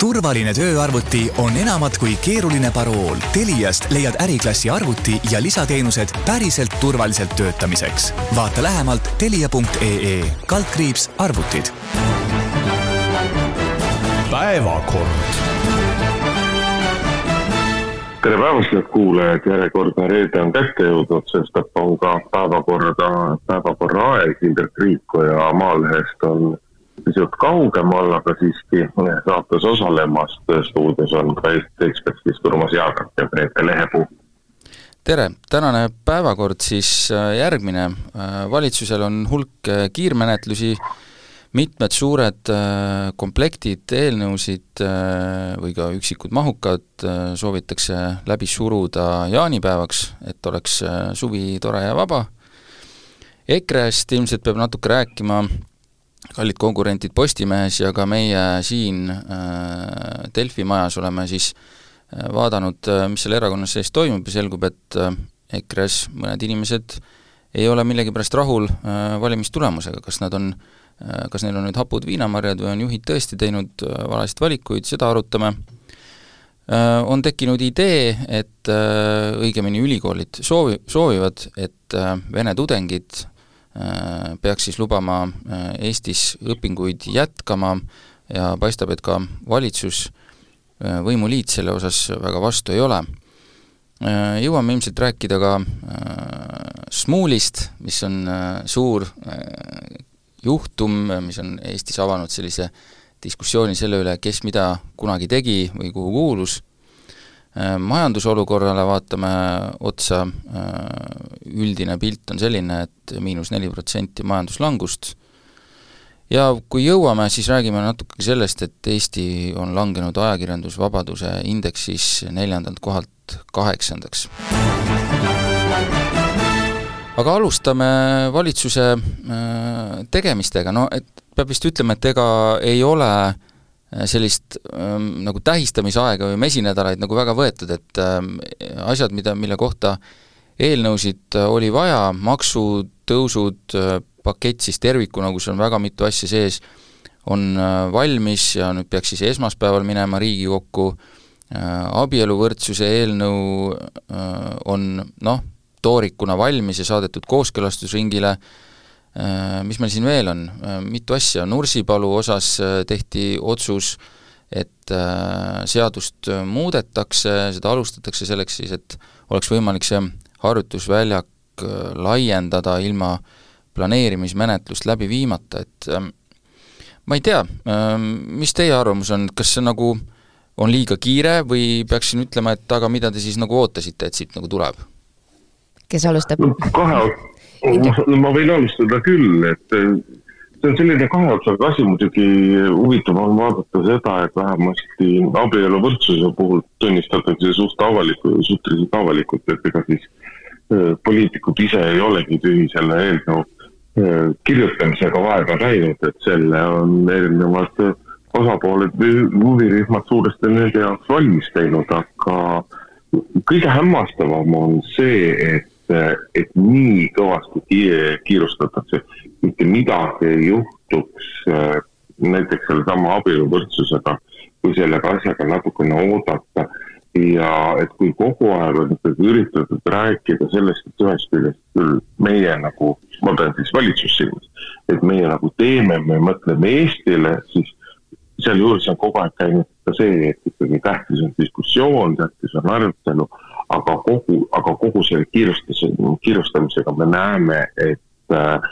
turvaline tööarvuti on enamat kui keeruline parool. Teliast leiad äriklassi arvuti ja lisateenused päriselt turvaliselt töötamiseks. vaata lähemalt telia.ee kaldkriips arvutid. päevakord tere päevast, head kuulajad, järjekordne reede on kätte jõudnud, sestap on ka päevakorda, päevakorra aeg, Indrek Riikoja Maalehest on pisut kaugemal, aga siiski saates osalemas. stuudios on ka Eesti Ekspressist Urmas Jaagak ja Grete Lehepuu. tere, tänane päevakord siis äh, järgmine, äh, valitsusel on hulk äh, kiirmenetlusi, mitmed suured komplektid eelnõusid või ka üksikud mahukad soovitakse läbi suruda jaanipäevaks, et oleks suvi tore ja vaba. EKRE-st ilmselt peab natuke rääkima kallid konkurentid Postimehes ja ka meie siin äh, Delfi majas oleme siis äh, vaadanud, äh, mis seal erakonnas sees toimub ja selgub, et EKRE-s mõned inimesed ei ole millegipärast rahul valimistulemusega, kas nad on, kas neil on nüüd hapud viinamarjad või on juhid tõesti teinud valesid valikuid, seda arutame. On tekkinud idee, et õigemini ülikoolid soovi, soovivad, et vene tudengid peaks siis lubama äh, Eestis õpinguid jätkama ja paistab, et ka valitsus, äh, võimuliit selle osas väga vastu ei ole. Jõuame ilmselt rääkida ka Smuulist, mis on suur juhtum, mis on Eestis avanud sellise diskussiooni selle üle, kes mida kunagi tegi või kuhu kuulus Äh, majandusolukorrale vaatame otsa, äh, üldine pilt on selline, et miinus neli protsenti majanduslangust, ja kui jõuame, siis räägime natuke sellest, et Eesti on langenud ajakirjandusvabaduse indeksis neljandalt kohalt kaheksandaks. aga alustame valitsuse äh, tegemistega, no et peab vist ütlema, et ega ei ole äh, Äh, sellist ähm, nagu tähistamisaega või mesinädalaid nagu väga võetud, et ähm, asjad, mida, mille kohta eelnõusid äh, oli vaja, maksutõusud äh,, pakett siis tervikuna, kus on väga mitu asja sees, on äh, valmis ja nüüd peaks siis esmaspäeval minema Riigikokku äh,, abieluvõrdsuse eelnõu äh, on noh, toorikuna valmis ja saadetud kooskõlastusringile äh,, Äh, mis meil siin veel on, äh, mitu asja, Nursipalu osas äh, tehti otsus, et seadust muudetakse, seda alustatakse selleks siis, et oleks võimalik see harjutusväljak laiendada ilma planeerimismenetlust läbi viimata, et ähm, ma ei tea, ähm, mis teie arvamus on, kas see nagu on liiga kiire või peaksin ütlema, et aga mida te siis nagu ootasite, et siit nagu tuleb? kes alustab? kahe no ma võin alustada küll, et eh, see on selline kahe otsaga asi, muidugi huvitav on vaadata seda, et vähemasti abieluvõrdsuse puhul tunnistatakse suht avaliku, suhteliselt avalikult, et ega siis äh, poliitikud ise ei olegi tühi selle eelnõu äh, kirjutamisega vaeva näinud, et selle on erinevad osapooled või huvirühmad suuresti nende jaoks valmis teinud, aga kõige hämmastavam on see, et et nii kõvasti kiirustatakse, mitte midagi ei juhtuks äh, näiteks sellesama abieluvõrdsusega, kui sellega asjaga natukene oodata. Ja et kui kogu aeg on ikkagi üritatud rääkida sellest, et ühest küljest küll meie nagu, ma pean siis valitsust silmas, et meie nagu teeme, me mõtleme Eestile, siis sealjuures on kogu aeg käinud ka see, et ikkagi tähtis on diskussioon, tähtis on arutelu aga kogu, aga kogu selle kiirustuse, kiirustamisega me näeme, et äh,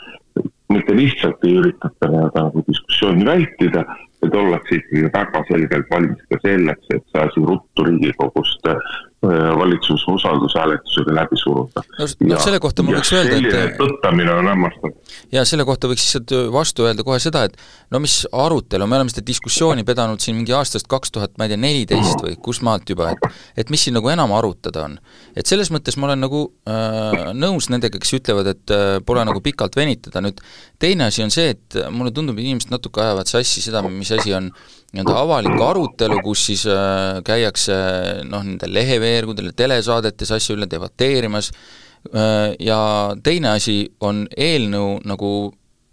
mitte lihtsalt ei üritata nii-öelda nagu diskussiooni vältida, vaid ollakse ikkagi väga selgelt valmis ka selleks, et see asi ruttu Riigikogust valitsuse usaldushääletusega läbi suruda. no, no selle kohta ma võiks öelda, et tõttamine on hämmastav. ja selle kohta võiks lihtsalt vastu öelda kohe seda, et no mis arutelu, me oleme seda diskussiooni pidanud siin mingi aastast kaks tuhat, ma ei tea, neliteist või kust maalt juba, et et mis siin nagu enam arutada on. et selles mõttes ma olen nagu äh, nõus nendega, kes ütlevad, et äh, pole nagu pikalt venitada, nüüd teine asi on see, et mulle tundub, et inimesed natuke ajavad sassi seda, mis asi on nii-öelda avalik arutelu, kus siis äh, käiakse noh, nendel leheveergudel ja telesaadetes asju üle debateerimas äh,, ja teine asi on eelnõu nagu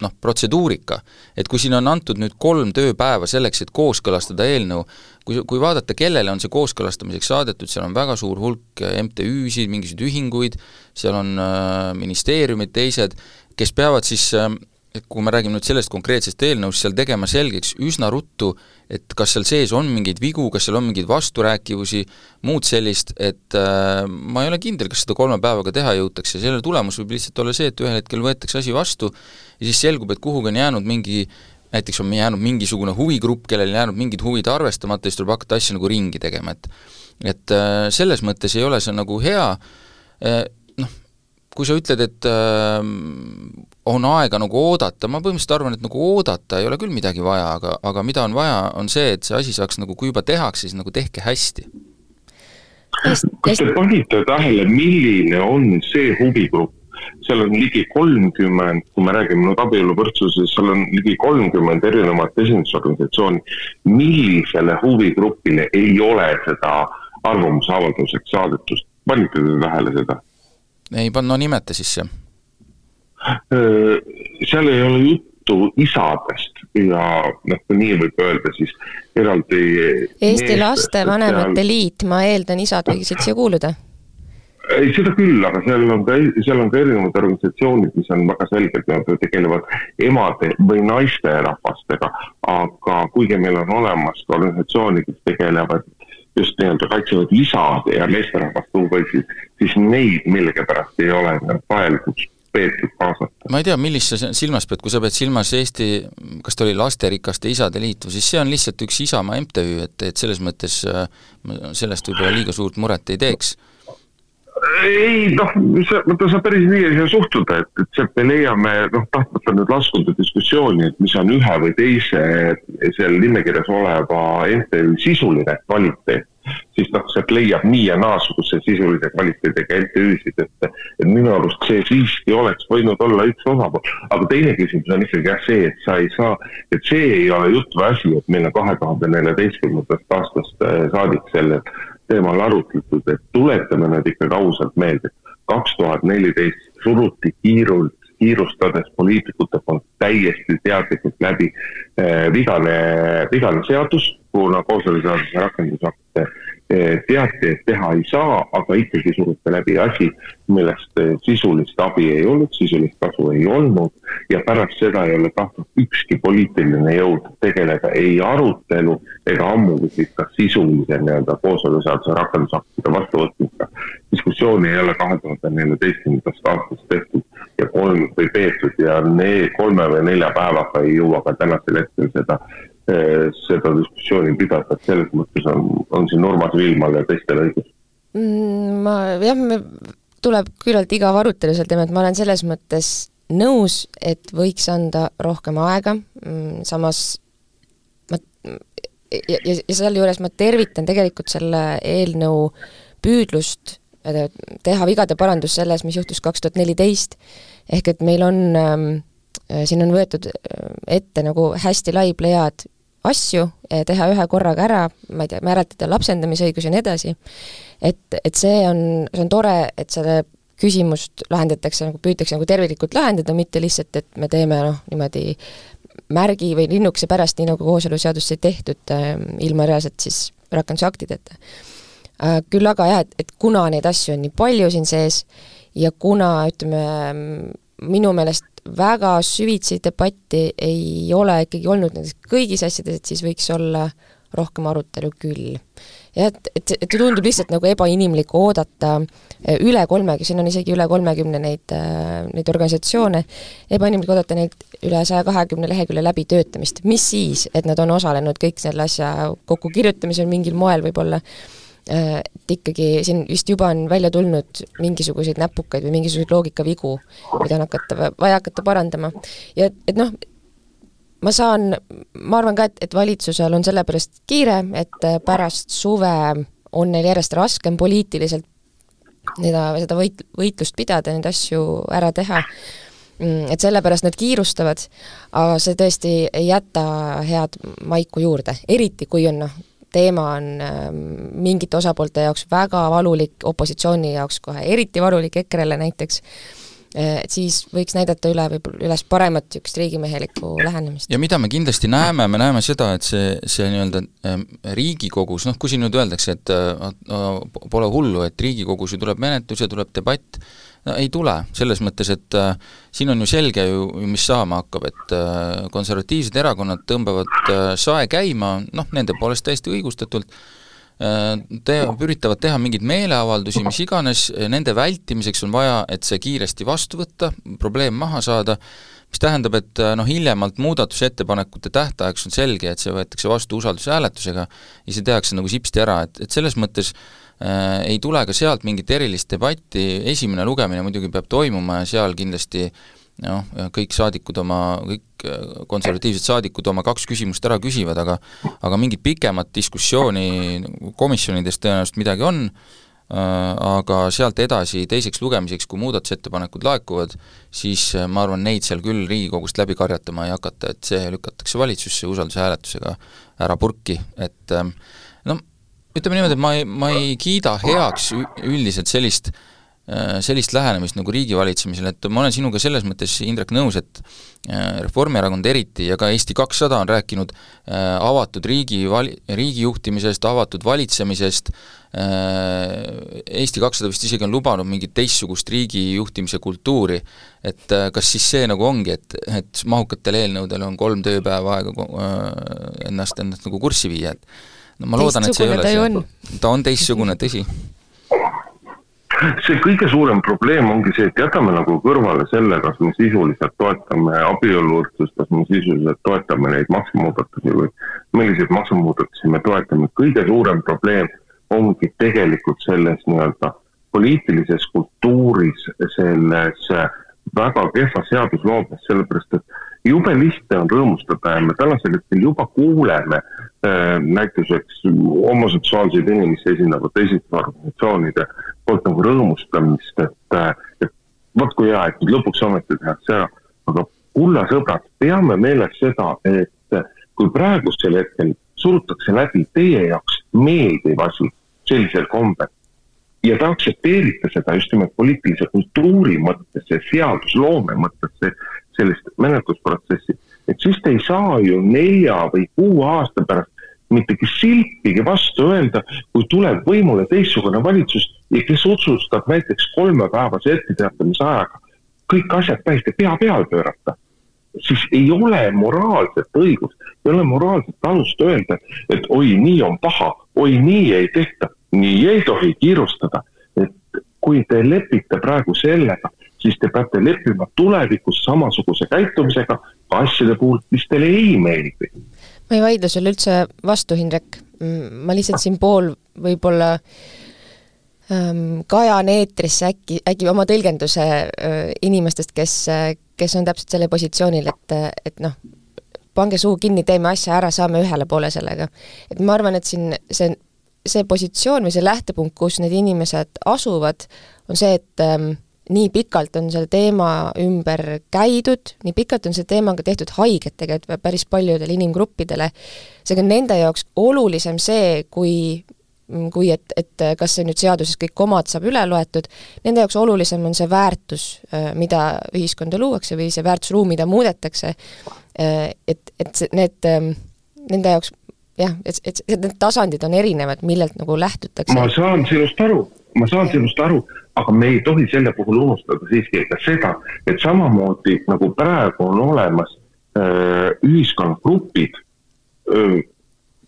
noh, protseduurika. et kui siin on antud nüüd kolm tööpäeva selleks, et kooskõlastada eelnõu, kui, kui vaadata, kellele on see kooskõlastamiseks saadetud, seal on väga suur hulk MTÜ-sid, mingisuguseid ühinguid, seal on äh, ministeeriumid, teised, kes peavad siis äh, et kui me räägime nüüd sellest konkreetsest eelnõust, seal tegema selgeks üsna ruttu, et kas seal sees on mingeid vigu, kas seal on mingeid vasturääkivusi, muud sellist, et äh, ma ei ole kindel, kas seda kolme päevaga teha jõutakse, selle tulemus võib lihtsalt olla see, et ühel hetkel võetakse asi vastu ja siis selgub, et kuhugi on jäänud mingi näiteks on jäänud mingisugune huvigrupp, kellel jäänud mingid huvid arvestamata, siis tuleb hakata asja nagu ringi tegema, et et äh, selles mõttes ei ole see nagu hea äh,, kui sa ütled, et äh, on aega nagu oodata, ma põhimõtteliselt arvan, et nagu oodata ei ole küll midagi vaja, aga, aga mida on vaja, on see, et see asi saaks nagu, kui juba tehakse, siis nagu tehke hästi. kas te panite tähele, milline on see huvigrupp, seal on ligi kolmkümmend, kui me räägime nüüd abieluvõrdsusest, seal on ligi kolmkümmend erinevat esindusorganisatsiooni. millisele huvigrupile ei ole seda arvamusavalduseks saadetust, panite te tähele seda? Ei pannud, no nimeta siis see seal ei ole juttu isadest ja noh, kui nii võib öelda, siis eraldi Eesti Lastevanemate Liit, ma eeldan, isad võiksid siia kuuluda? ei, seda küll, aga seal on ka, seal on ka erinevad organisatsioonid, mis on väga selgelt, nad tegelevad emade või naisterahvastega, aga kuigi meil on olemas ka organisatsioonid, kes tegelevad just nii-öelda kaitsevad isade ja meesterahvaste huvisid, siis neid millegipärast ei ole vajalikuks peetud kaasata. ma ei tea, millist sa silmas pead, kui sa pead silmas Eesti, kas ta oli Lasterikaste Isade Liitu, siis see on lihtsalt üks Isamaa MTÜ, et, et selles mõttes äh, sellest võib-olla liiga suurt muret ei teeks ei noh, vaata sa päris nii ei saa suhtuda, et, et sealt me leiame noh, tahtmata nüüd laskuda diskussiooni, et mis on ühe või teise seal nimekirjas oleva MTÜ sisuline kvaliteet siis noh, sealt leiab nii ja naasuguse sisulise kvaliteediga MTÜ-sid, et, et minu arust see siiski oleks võinud olla üks osapool. aga teine küsimus on ikkagi jah see, et sa ei saa, et see ei ole jutt või asi, et meil on kahe tuhande neljateistkümnendast aastast äh, saadik sellel teemal arutletud, et tuletame nüüd ikkagi ausalt meelde, kaks tuhat neliteist suruti kiirult kiirustades poliitikute poolt täiesti teadlikult läbi eh, vigane, vigane seadus, kuna kooseluseaduse rakendusakte eh, teati, et teha ei saa, aga ikkagi suruti läbi asi, millest eh, sisulist abi ei olnud, sisulist kasu ei olnud ja pärast seda ei ole tahtnud ükski poliitiline jõud tegeleda ei arutelu ega ammugi siis ka sisulise nii-öelda kooseluseaduse rakendusaktide vastuvõtmisega. diskussiooni ei ole kahe tuhande neljateistkümnendast aastast tehtud ja kolm või peetud ja need kolme või nelja päevaga ei jõua ka tänasel hetkel seda, seda diskussiooni pidada, et selles mõttes on, on siin Urmas Viilmal ja teistel õigus mm,. ma jah, me, tuleb küllalt igav arutelu sel teemal, et ma olen selles mõttes nõus, et võiks anda rohkem aega, mm, samas ma ja, ja, ja sealjuures ma tervitan tegelikult selle eelnõu püüdlust teha vigade parandus selles, mis juhtus kaks tuhat neliteist, ehk et meil on ähm, äh, siin on võetud äh, ette nagu hästi lai plejaad asju, teha ühe korraga ära, ma ei tea, määratleda lapsendamisõigus ja nii edasi, et, et see on, see on tore, et selle küsimust lahendatakse nagu, püütakse nagu terviklikult lahendada, mitte lihtsalt, et me teeme noh, niimoodi märgi või linnukese pärast, nii nagu kooseluseadus sai tehtud äh,, ilma reaalselt siis rakendusaktideta Äh, küll aga jah, et, et kuna neid asju on nii palju siin sees ja kuna ütleme, minu meelest väga süvitsi debatti ei ole ikkagi olnud nendes kõigis asjades, et siis võiks olla rohkem arutelu küll. jah, et, et, et see tundub lihtsalt nagu ebainimlik oodata äh, üle kolmekümne, siin on isegi üle kolmekümne neid, äh, neid organisatsioone, ebainimlik oodata neid üle saja kahekümne lehekülje läbitöötamist, mis siis, et nad on osalenud kõik selle asja kokkukirjutamisel mingil moel võib-olla, et ikkagi siin vist juba on välja tulnud mingisuguseid näpukaid või mingisuguseid loogikavigu, mida on hakata, vaja hakata parandama. ja et noh, ma saan, ma arvan ka, et, et valitsusel on sellepärast kiire, et pärast suve on neil järjest raskem poliitiliselt seda, seda võit-, võitlust pidada, neid asju ära teha, mm, et sellepärast nad kiirustavad, aga see tõesti ei jäta head maiku juurde, eriti kui on noh, teema on ähm, mingite osapoolte jaoks väga valulik, opositsiooni jaoks kohe eriti valulik, EKRE-le näiteks, et siis võiks näidata üle võib-olla üles paremat niisugust riigimehelikku lähenemist. ja mida me kindlasti näeme, me näeme seda, et see, see nii-öelda ähm, Riigikogus, noh, kui siin nüüd öeldakse, et äh, pole hullu, et Riigikogus ju tuleb menetlus ja tuleb debatt, no ei tule, selles mõttes, et äh, siin on ju selge ju, mis saama hakkab, et äh, konservatiivsed erakonnad tõmbavad äh, sae käima, noh, nende poolest täiesti õigustatult äh,, te-, üritavad teha mingeid meeleavaldusi, mis iganes, nende vältimiseks on vaja, et see kiiresti vastu võtta, probleem maha saada, mis tähendab, et äh, noh, hiljemalt muudatusettepanekute tähtajaks on selge, et see võetakse vastu usaldushääletusega ja see tehakse nagu sipsti ära, et, et selles mõttes äh, ei tule ka sealt mingit erilist debatti, esimene lugemine muidugi peab toimuma ja seal kindlasti noh, kõik saadikud oma, kõik äh, konservatiivsed saadikud oma kaks küsimust ära küsivad, aga aga mingit pikemat diskussiooni komisjonides tõenäoliselt midagi on, äh, aga sealt edasi teiseks lugemiseks, kui muudatusettepanekud laekuvad, siis ma arvan, neid seal küll Riigikogust läbi karjatama ei hakata, et see lükatakse valitsusse usaldushääletusega ära purki, et no ütleme niimoodi, et ma ei, ma ei kiida heaks üldiselt sellist äh, sellist lähenemist nagu riigivalitsemisel, et ma olen sinuga selles mõttes, Indrek, nõus, et äh, Reformierakond eriti ja ka Eesti kakssada on rääkinud äh, avatud riigi vali-, riigi juhtimisest, avatud valitsemisest, Eesti kakssada vist isegi on lubanud mingit teistsugust riigi juhtimise kultuuri, et kas siis see nagu ongi, et, et mahukatel eelnõudel on kolm tööpäeva aega ennast, ennast nagu kurssi viia, et no ma loodan, et see ei ole see, ta on teistsugune, tõsi. see kõige suurem probleem ongi see, et jätame nagu kõrvale selle, kas me sisuliselt toetame abieluvõrdsust, kas me sisuliselt toetame neid maksumuudatusi või milliseid maksumuudatusi me toetame, kõige suurem probleem ongi tegelikult selles nii-öelda poliitilises kultuuris, selles väga kehva seadusloomes, sellepärast et jube lihtne on rõõmustada ja me tänasel hetkel juba kuuleme äh, näituseks homoseksuaalseid inimesi esindavate esindusorganisatsioonide poolt nagu rõõmustamist, et, äh, et vot kui hea, et nüüd lõpuks ometi tehakse ära, aga kulla sõbrad, peame meeles seda, et kui praegusel hetkel surutakse läbi teie jaoks meeldiv asi sellisel kombel ja te aktsepteerite seda just nimelt poliitilise kultuuri mõttes ja seadusloome mõttes, sellist menetlusprotsessi, et siis te ei saa ju nelja või kuue aasta pärast mittegi silpigi vastu öelda, kui tuleb võimule teistsugune valitsus ja kes otsustab näiteks kolmepäevase etteteatamise ajaga kõik asjad täiesti pea peale pöörata, siis ei ole moraalset õigust, ei ole moraalset alust öelda, et oi, nii on paha, oi, nii ei tehta, nii ei tohi kiirustada. et kui te lepite praegu sellega, siis te peate leppima tulevikus samasuguse käitumisega ka asjade puhul, mis teile ei meeldi. ma ei vaidle sulle üldse vastu, Hindrek, ma lihtsalt siin pool võib-olla ähm, kajan eetrisse äkki, äkki oma tõlgenduse äh, inimestest, kes, kes on täpselt sellel positsioonil, et, et noh, pange suu kinni, teeme asja ära, saame ühele poole sellega. et ma arvan, et siin see, see positsioon või see lähtepunkt, kus need inimesed asuvad, on see, et ähm, nii pikalt on selle teema ümber käidud, nii pikalt on see teemaga tehtud haiget tegelikult päris paljudele inimgruppidele, seega nende jaoks olulisem see, kui kui et, et kas see nüüd seaduses kõik komad saab üle loetud, nende jaoks olulisem on see väärtus, mida ühiskonda luuakse või see väärtusruum, mida muudetakse, et, et see, need, nende jaoks jah, et, et, et need tasandid on erinevad, millelt nagu lähtutakse. ma saan sinust aru, ma saan sinust aru, aga me ei tohi selle puhul unustada siiski ka seda, et samamoodi nagu praegu on olemas öö, ühiskonnagrupid,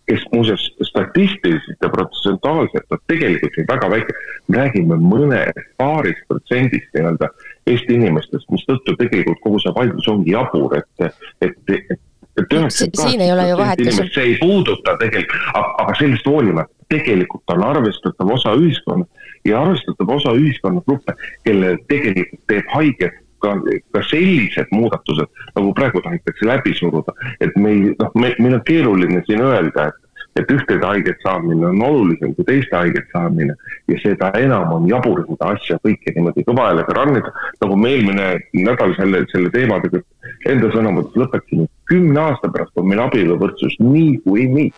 kes muuseas statistiliselt ja protsentuaalselt on tegelikult ju väga väike, me räägime mõnest paarist protsendist nii-öelda Eesti inimestest, mistõttu tegelikult kogu see vaidlus ongi jabur, et, et, et et üheksakümmend kaheksa inimest see ei puuduta tegelikult, aga sellest hoolimata tegelikult on arvestatav osa ühiskonnast ja arvestatav osa ühiskonnagruppe, kellele tegelikult teeb haiget ka, ka sellised muudatused, nagu praegu tahetakse läbi suruda. et me ei, noh, me, meil on keeruline siin öelda, et et ühtede haiget saamine on olulisem kui teiste haiget saamine ja seda enam on jabur seda asja kõike niimoodi kõva häälega rannida, nagu me eelmine nädal selle, selle teemadega enda sõnavõtus lõpetasime, kümne aasta pärast on meil abieluvõrdsus niikuinii nii.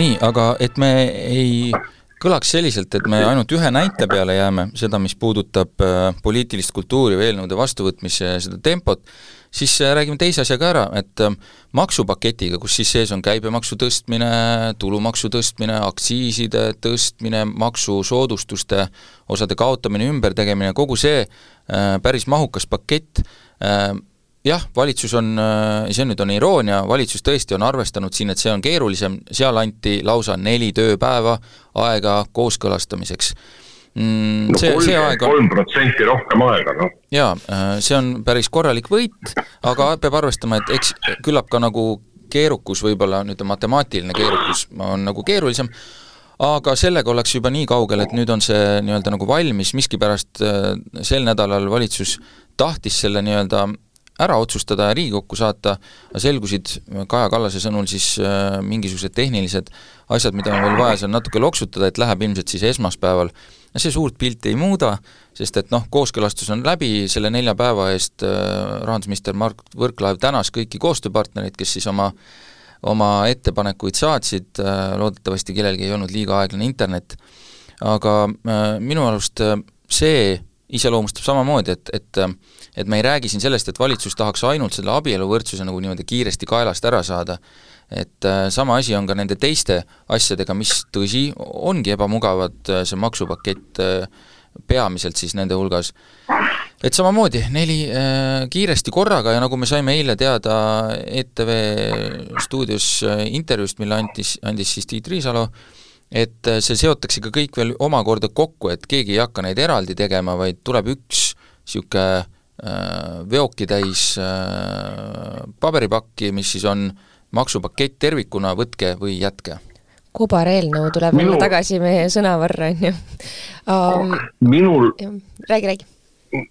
nii, aga et me ei kõlaks selliselt, et me ainult ühe näite peale jääme, seda, mis puudutab äh, poliitilist kultuuri või eelnõude vastuvõtmise seda tempot, siis äh, räägime teise asja ka ära, et äh, maksupaketiga, kus siis sees on käibemaksu tõstmine, tulumaksu tõstmine, aktsiiside tõstmine, maksusoodustuste osade kaotamine, ümbertegemine, kogu see päris mahukas pakett, jah, valitsus on, see nüüd on iroonia, valitsus tõesti on arvestanud siin, et see on keerulisem, seal anti lausa neli tööpäeva aega kooskõlastamiseks mm,. aeg on kolm protsenti rohkem aega, noh. jaa, see on päris korralik võit, aga peab arvestama, et eks küllap ka nagu keerukus võib-olla, nüüd matemaatiline keerukus on nagu keerulisem, aga sellega ollakse juba nii kaugel, et nüüd on see nii-öelda nagu valmis, miskipärast sel nädalal valitsus tahtis selle nii-öelda ära otsustada ja Riigikokku saata, selgusid Kaja Kallase sõnul siis äh, mingisugused tehnilised asjad, mida on veel vaja seal natuke loksutada, et läheb ilmselt siis esmaspäeval. see suurt pilti ei muuda, sest et noh, kooskõlastus on läbi, selle nelja päeva eest äh, rahandusminister Mart Võrklaev tänas kõiki koostööpartnereid, kes siis oma oma ettepanekuid saatsid, äh, loodetavasti kellelgi ei olnud liiga aeglane internet, aga minu arust see iseloomustab samamoodi, et, et et me ei räägi siin sellest, et valitsus tahaks ainult selle abieluvõrdsuse nagu niimoodi kiiresti kaelast ära saada, et äh, sama asi on ka nende teiste asjadega, mis tõsi, ongi ebamugavad, äh, see maksupakett äh, peamiselt siis nende hulgas. et samamoodi, neli äh, kiiresti korraga ja nagu me saime eile teada ETV stuudios äh, intervjuust, mille andis, andis siis Tiit Riisalo, et see seotakse ka kõik veel omakorda kokku, et keegi ei hakka neid eraldi tegema, vaid tuleb üks niisugune Äh, veokitäis äh, paberipakki, mis siis on maksupakett tervikuna, võtke või jätke kobareelnõu tuleb Minu... tagasi meie sõnavarra, on ju um,. minul. räägi, räägi.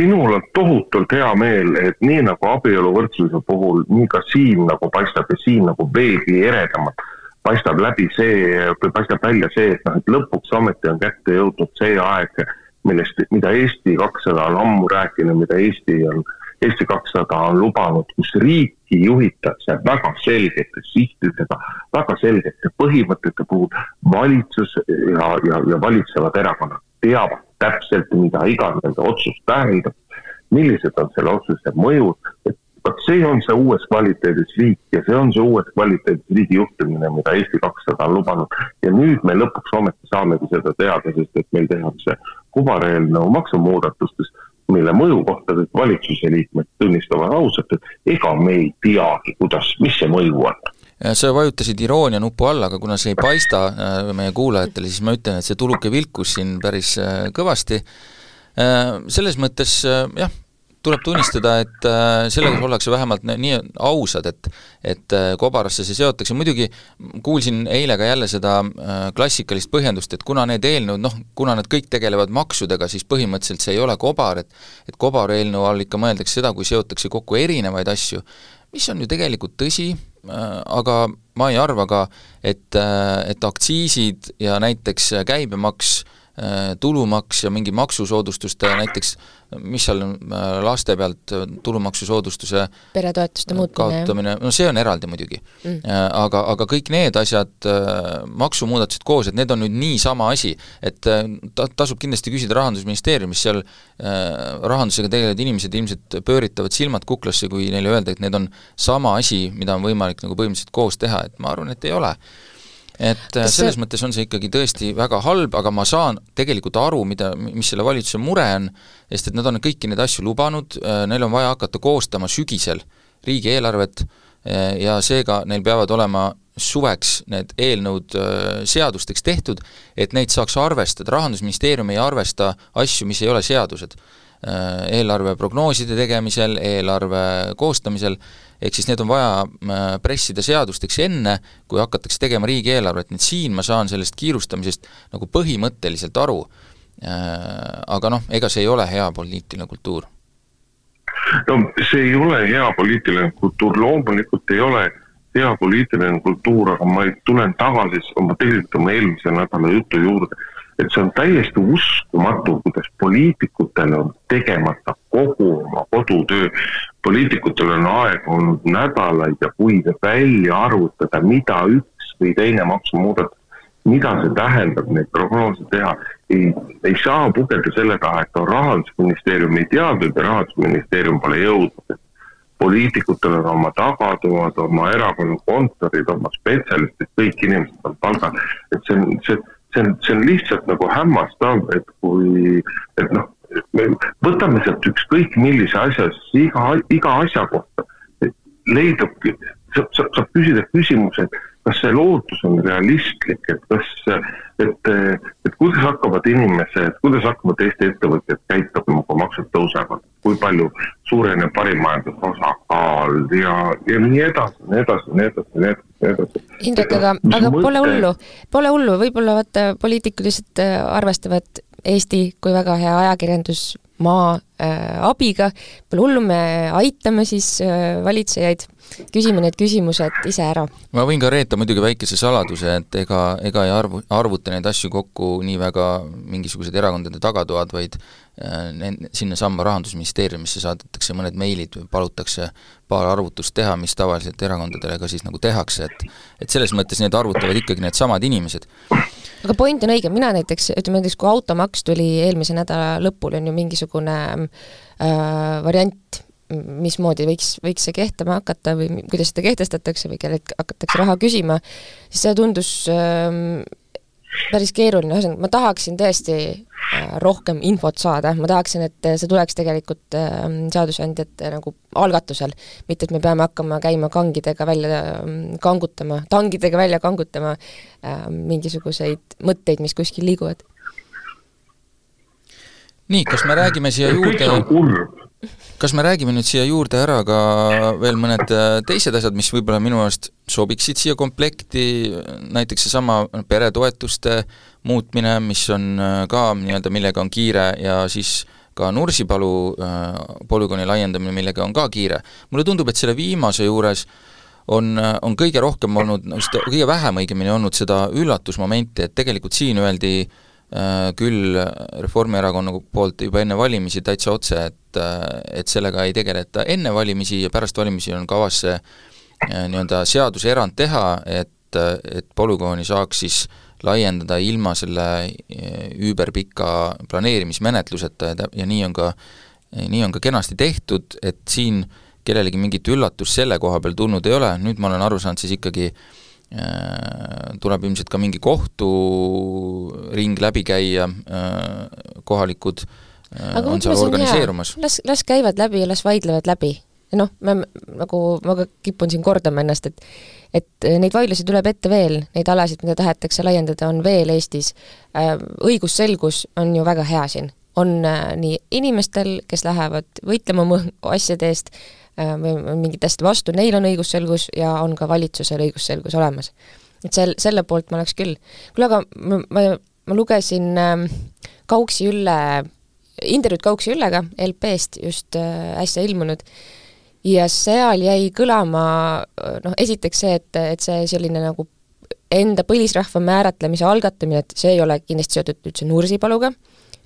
minul on tohutult hea meel, et nii nagu abieluvõrdsuse puhul, nii ka siin nagu paistab ja siin nagu veelgi eredamalt paistab läbi see, paistab välja see, et noh, et lõpuks ometi on kätte jõudnud see aeg millest, mida Eesti kakssada on ammu rääkinud, mida Eesti on, Eesti kakssada on lubanud, kus riiki juhitakse väga selgete sihtidega, väga selgete põhimõtete puhul. valitsus ja, ja, ja valitsevad erakonnad teavad täpselt, mida iga nende otsus tähendab, millised on selle otsuse mõjud, et vot see on see uues kvaliteedis riik ja see on see uues kvaliteedis riigi juhtimine, mida Eesti kakssada on lubanud. ja nüüd me lõpuks ometi saamegi seda teada, sest et meil tehakse kobareelnõu maksumuudatustest, mille mõju kohta kõik valitsuse liikmed tunnistavad ausalt, et ega me ei teagi, kuidas, mis see mõju on sa vajutasid iroonia nupu alla, aga kuna see ei paista äh, meie kuulajatele, siis ma ütlen, et see tuluke vilkus siin päris äh, kõvasti. Äh, selles mõttes jah, tuleb tunnistada, et äh, sellega ollakse vähemalt nii ausad, et et äh, kobarasse see seotakse, muidugi kuulsin eile ka jälle seda äh, klassikalist põhjendust, et kuna need eelnõud, noh, kuna nad kõik tegelevad maksudega, siis põhimõtteliselt see ei ole kobar, et et kobareelnõu all ikka mõeldakse seda, kui seotakse kokku erinevaid asju, mis on ju tegelikult tõsi, aga ma ei arva ka, et, et aktsiisid ja näiteks käibemaks äh, Äh, tulumaks ja mingi maksusoodustuste näiteks, mis seal on äh, laste pealt äh, tulumaksusoodustuse peretoetuste muutmine, kaotamine, no see on eraldi muidugi. Mm.. Aga, aga kõik need asjad, maksumuudatused koos, et need on nüüd niisama asi, et ta-, tasub kindlasti küsida Rahandusministeeriumis, seal rahandusega tegelevad inimesed ilmselt pööritavad silmad kuklasse, kui neile öelda, et need on sama asi, mida on võimalik nagu põhimõtteliselt koos teha, et ma arvan, et ei ole et äh, Kas selles see... mõttes on see ikkagi tõesti väga halb, aga ma saan tegelikult aru, mida, mis selle valitsuse mure on, sest et nad on kõiki neid asju lubanud, äh, neil on vaja hakata koostama sügisel riigieelarvet äh, ja seega neil peavad olema suveks need eelnõud seadusteks tehtud, et neid saaks arvestada, Rahandusministeerium ei arvesta asju, mis ei ole seadused. Eelarveprognooside tegemisel, eelarve koostamisel ehk siis need on vaja äh, pressida seadusteks enne, kui hakatakse tegema riigieelarvet, nii et siin ma saan sellest kiirustamisest nagu põhimõtteliselt aru, äh, aga noh, ega see ei ole hea poliitiline kultuur. no see ei ole hea poliitiline kultuur, loomulikult ei ole hea poliitiline kultuur, aga ma tulen tagasi oma tegelikult oma eelmise nädala jutu juurde et see on täiesti uskumatu, kuidas poliitikutel on tegemata kogu oma kodutöö. poliitikutel on aega olnud nädalaid ja kuid välja arvutada, mida üks või teine maksumuudatus mida see tähendab, neid prognoose teha. ei, ei saa pugeda selle taha, et rahandusministeerium ei teadnud ja rahandusministeerium pole jõudnud. poliitikutel on oma tagatoad, oma erakonna kontorid, oma spetsialistid, kõik inimesed on palgal, et see on, see, see on, see on lihtsalt nagu hämmastav, et kui, et noh, me võtame sealt ükskõik millise asja, siis iga, iga asja kohta leidubki, saab, saab, saab küsida küsimuse, et kas see lootus on realistlik, et kas, et, et kuidas hakkavad inimesed, kuidas hakkavad Eesti ettevõtjad käituma, kui maksud tõusevad, kui palju suureneb parimajanduse osakaal ja, ja nii edasi, nii edasi, nii edasi, nii edasi, nii edasi. Indrek, aga, aga mõte... pole hullu, pole hullu, võib-olla vaata, poliitikud lihtsalt äh, arvestavad Eesti kui väga hea ajakirjandusmaa äh, abiga, pole hullu, me aitame siis äh, valitsejaid. Küsime need küsimused ise ära. ma võin ka reeta muidugi väikese saladuse, et ega, ega ei arvu, arvuta neid asju kokku nii väga mingisugused erakondade tagatoad, vaid äh, sinnasamma Rahandusministeeriumisse saadetakse mõned meilid, palutakse paar arvutust teha, mis tavaliselt erakondadele ka siis nagu tehakse, et et selles mõttes need arvutavad ikkagi needsamad inimesed aga point on õige, mina näiteks, ütleme näiteks kui automaks tuli eelmise nädala lõpul, on ju mingisugune äh, variant mismoodi võiks, võiks see kehtima hakata või kuidas seda kehtestatakse või kellelt hakatakse raha küsima, siis see tundus ähm, päris keeruline, ühesõnaga ma tahaksin tõesti äh, rohkem infot saada, ma tahaksin, et see tuleks tegelikult äh, seadusandjate nagu algatusel, mitte et me peame hakkama käima kangidega välja äh, kangutama, tangidega välja kangutama äh, mingisuguseid mõtteid, mis kuskil liiguvad. nii, kas me räägime siia juurde kas me räägime nüüd siia juurde ära ka veel mõned äh, teised asjad, mis võib-olla minu arust sobiksid siia komplekti, näiteks seesama peretoetuste muutmine, mis on äh, ka nii-öelda, millega on kiire ja siis ka Nursipalu äh, polügooni laiendamine, millega on ka kiire. mulle tundub, et selle viimase juures on, on kõige rohkem olnud, kõige vähem õigemini olnud seda üllatusmomenti, et tegelikult siin öeldi äh, küll Reformierakonna poolt juba enne valimisi täitsa otse, et, äh, et sellega ei tegeleta. Enne valimisi ja pärast valimisi on kavas see äh, nii-öelda seaduserand teha, et, et polügooni saaks siis laiendada ilma selle üüberpika planeerimismenetluseta ja, ja nii on ka, nii on ka kenasti tehtud, et siin kellelegi mingit üllatust selle koha peal tulnud ei ole, nüüd ma olen aru saanud siis ikkagi äh, Äh, tuleb ilmselt ka mingi kohturing läbi käia, äh, kohalikud äh, Aga on seal organiseerumas. las, las käivad läbi ja las vaidlevad läbi. noh, me nagu, ma ka kipun siin kordama ennast, et et neid vaidlusi tuleb ette veel, neid alasid, mida tahetakse laiendada, on veel Eestis. õigusselgus on ju väga hea siin. on nii inimestel, kes lähevad võitlema asjade eest, Äh, või mingite asjade vastu, neil on õigusselgus ja on ka valitsusel õigusselgus olemas. et sel, selle poolt ma oleks küll. kuule, aga ma, ma, ma lugesin äh, Kauksi Ülle, intervjuud Kauksi Üllega LP-st just äh, äsja ilmunud ja seal jäi kõlama äh, noh, esiteks see, et, et see selline nagu enda põlisrahva määratlemise algatamine, et see ei ole kindlasti seotud üldse Nursipaluga,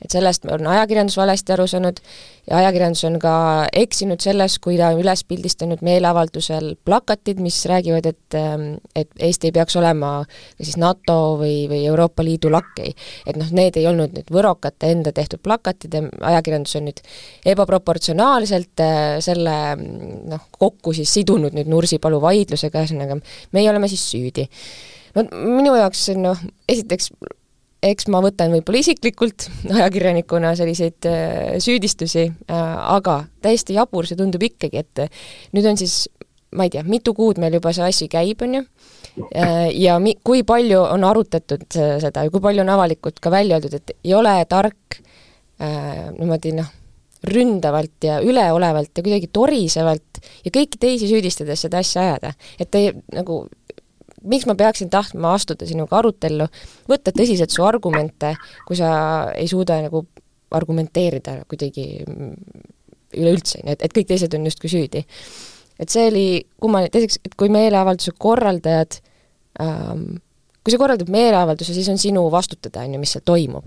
et sellest on ajakirjandus valesti aru saanud ja ajakirjandus on ka eksinud selles, kui ta on üles pildistanud meeleavaldusel plakatid, mis räägivad, et ähm, et Eesti ei peaks olema kas siis NATO või, või Euroopa Liidu lakkei. et noh, need ei olnud nüüd võrokate enda tehtud plakatid ja ajakirjandus on nüüd ebaproportsionaalselt äh, selle noh, kokku siis sidunud nüüd Nursipalu vaidlusega, ühesõnaga meie oleme siis süüdi. no minu jaoks noh, esiteks eks ma võtan võib-olla isiklikult ajakirjanikuna selliseid äh, süüdistusi, äh, aga täiesti jabur see tundub ikkagi, et nüüd on siis ma ei tea, mitu kuud meil juba see asi käib, on ju, äh, ja mi-, kui palju on arutatud seda ja kui palju on avalikult ka välja öeldud, et ei ole tark äh, niimoodi noh, ründavalt ja üleolevalt ja kuidagi torisevalt ja kõiki teisi süüdistades seda asja ajada. et ei, nagu miks ma peaksin tahtma astuda sinuga arutellu, võtta tõsiselt su argumente, kui sa ei suuda nagu argumenteerida kuidagi üleüldse, on ju, et, et kõik teised on justkui süüdi. et see oli kummaline, teiseks, et kui meeleavalduse korraldajad ähm, kui sa korraldad meeleavalduse, siis on sinu vastutada, on ju, mis seal toimub.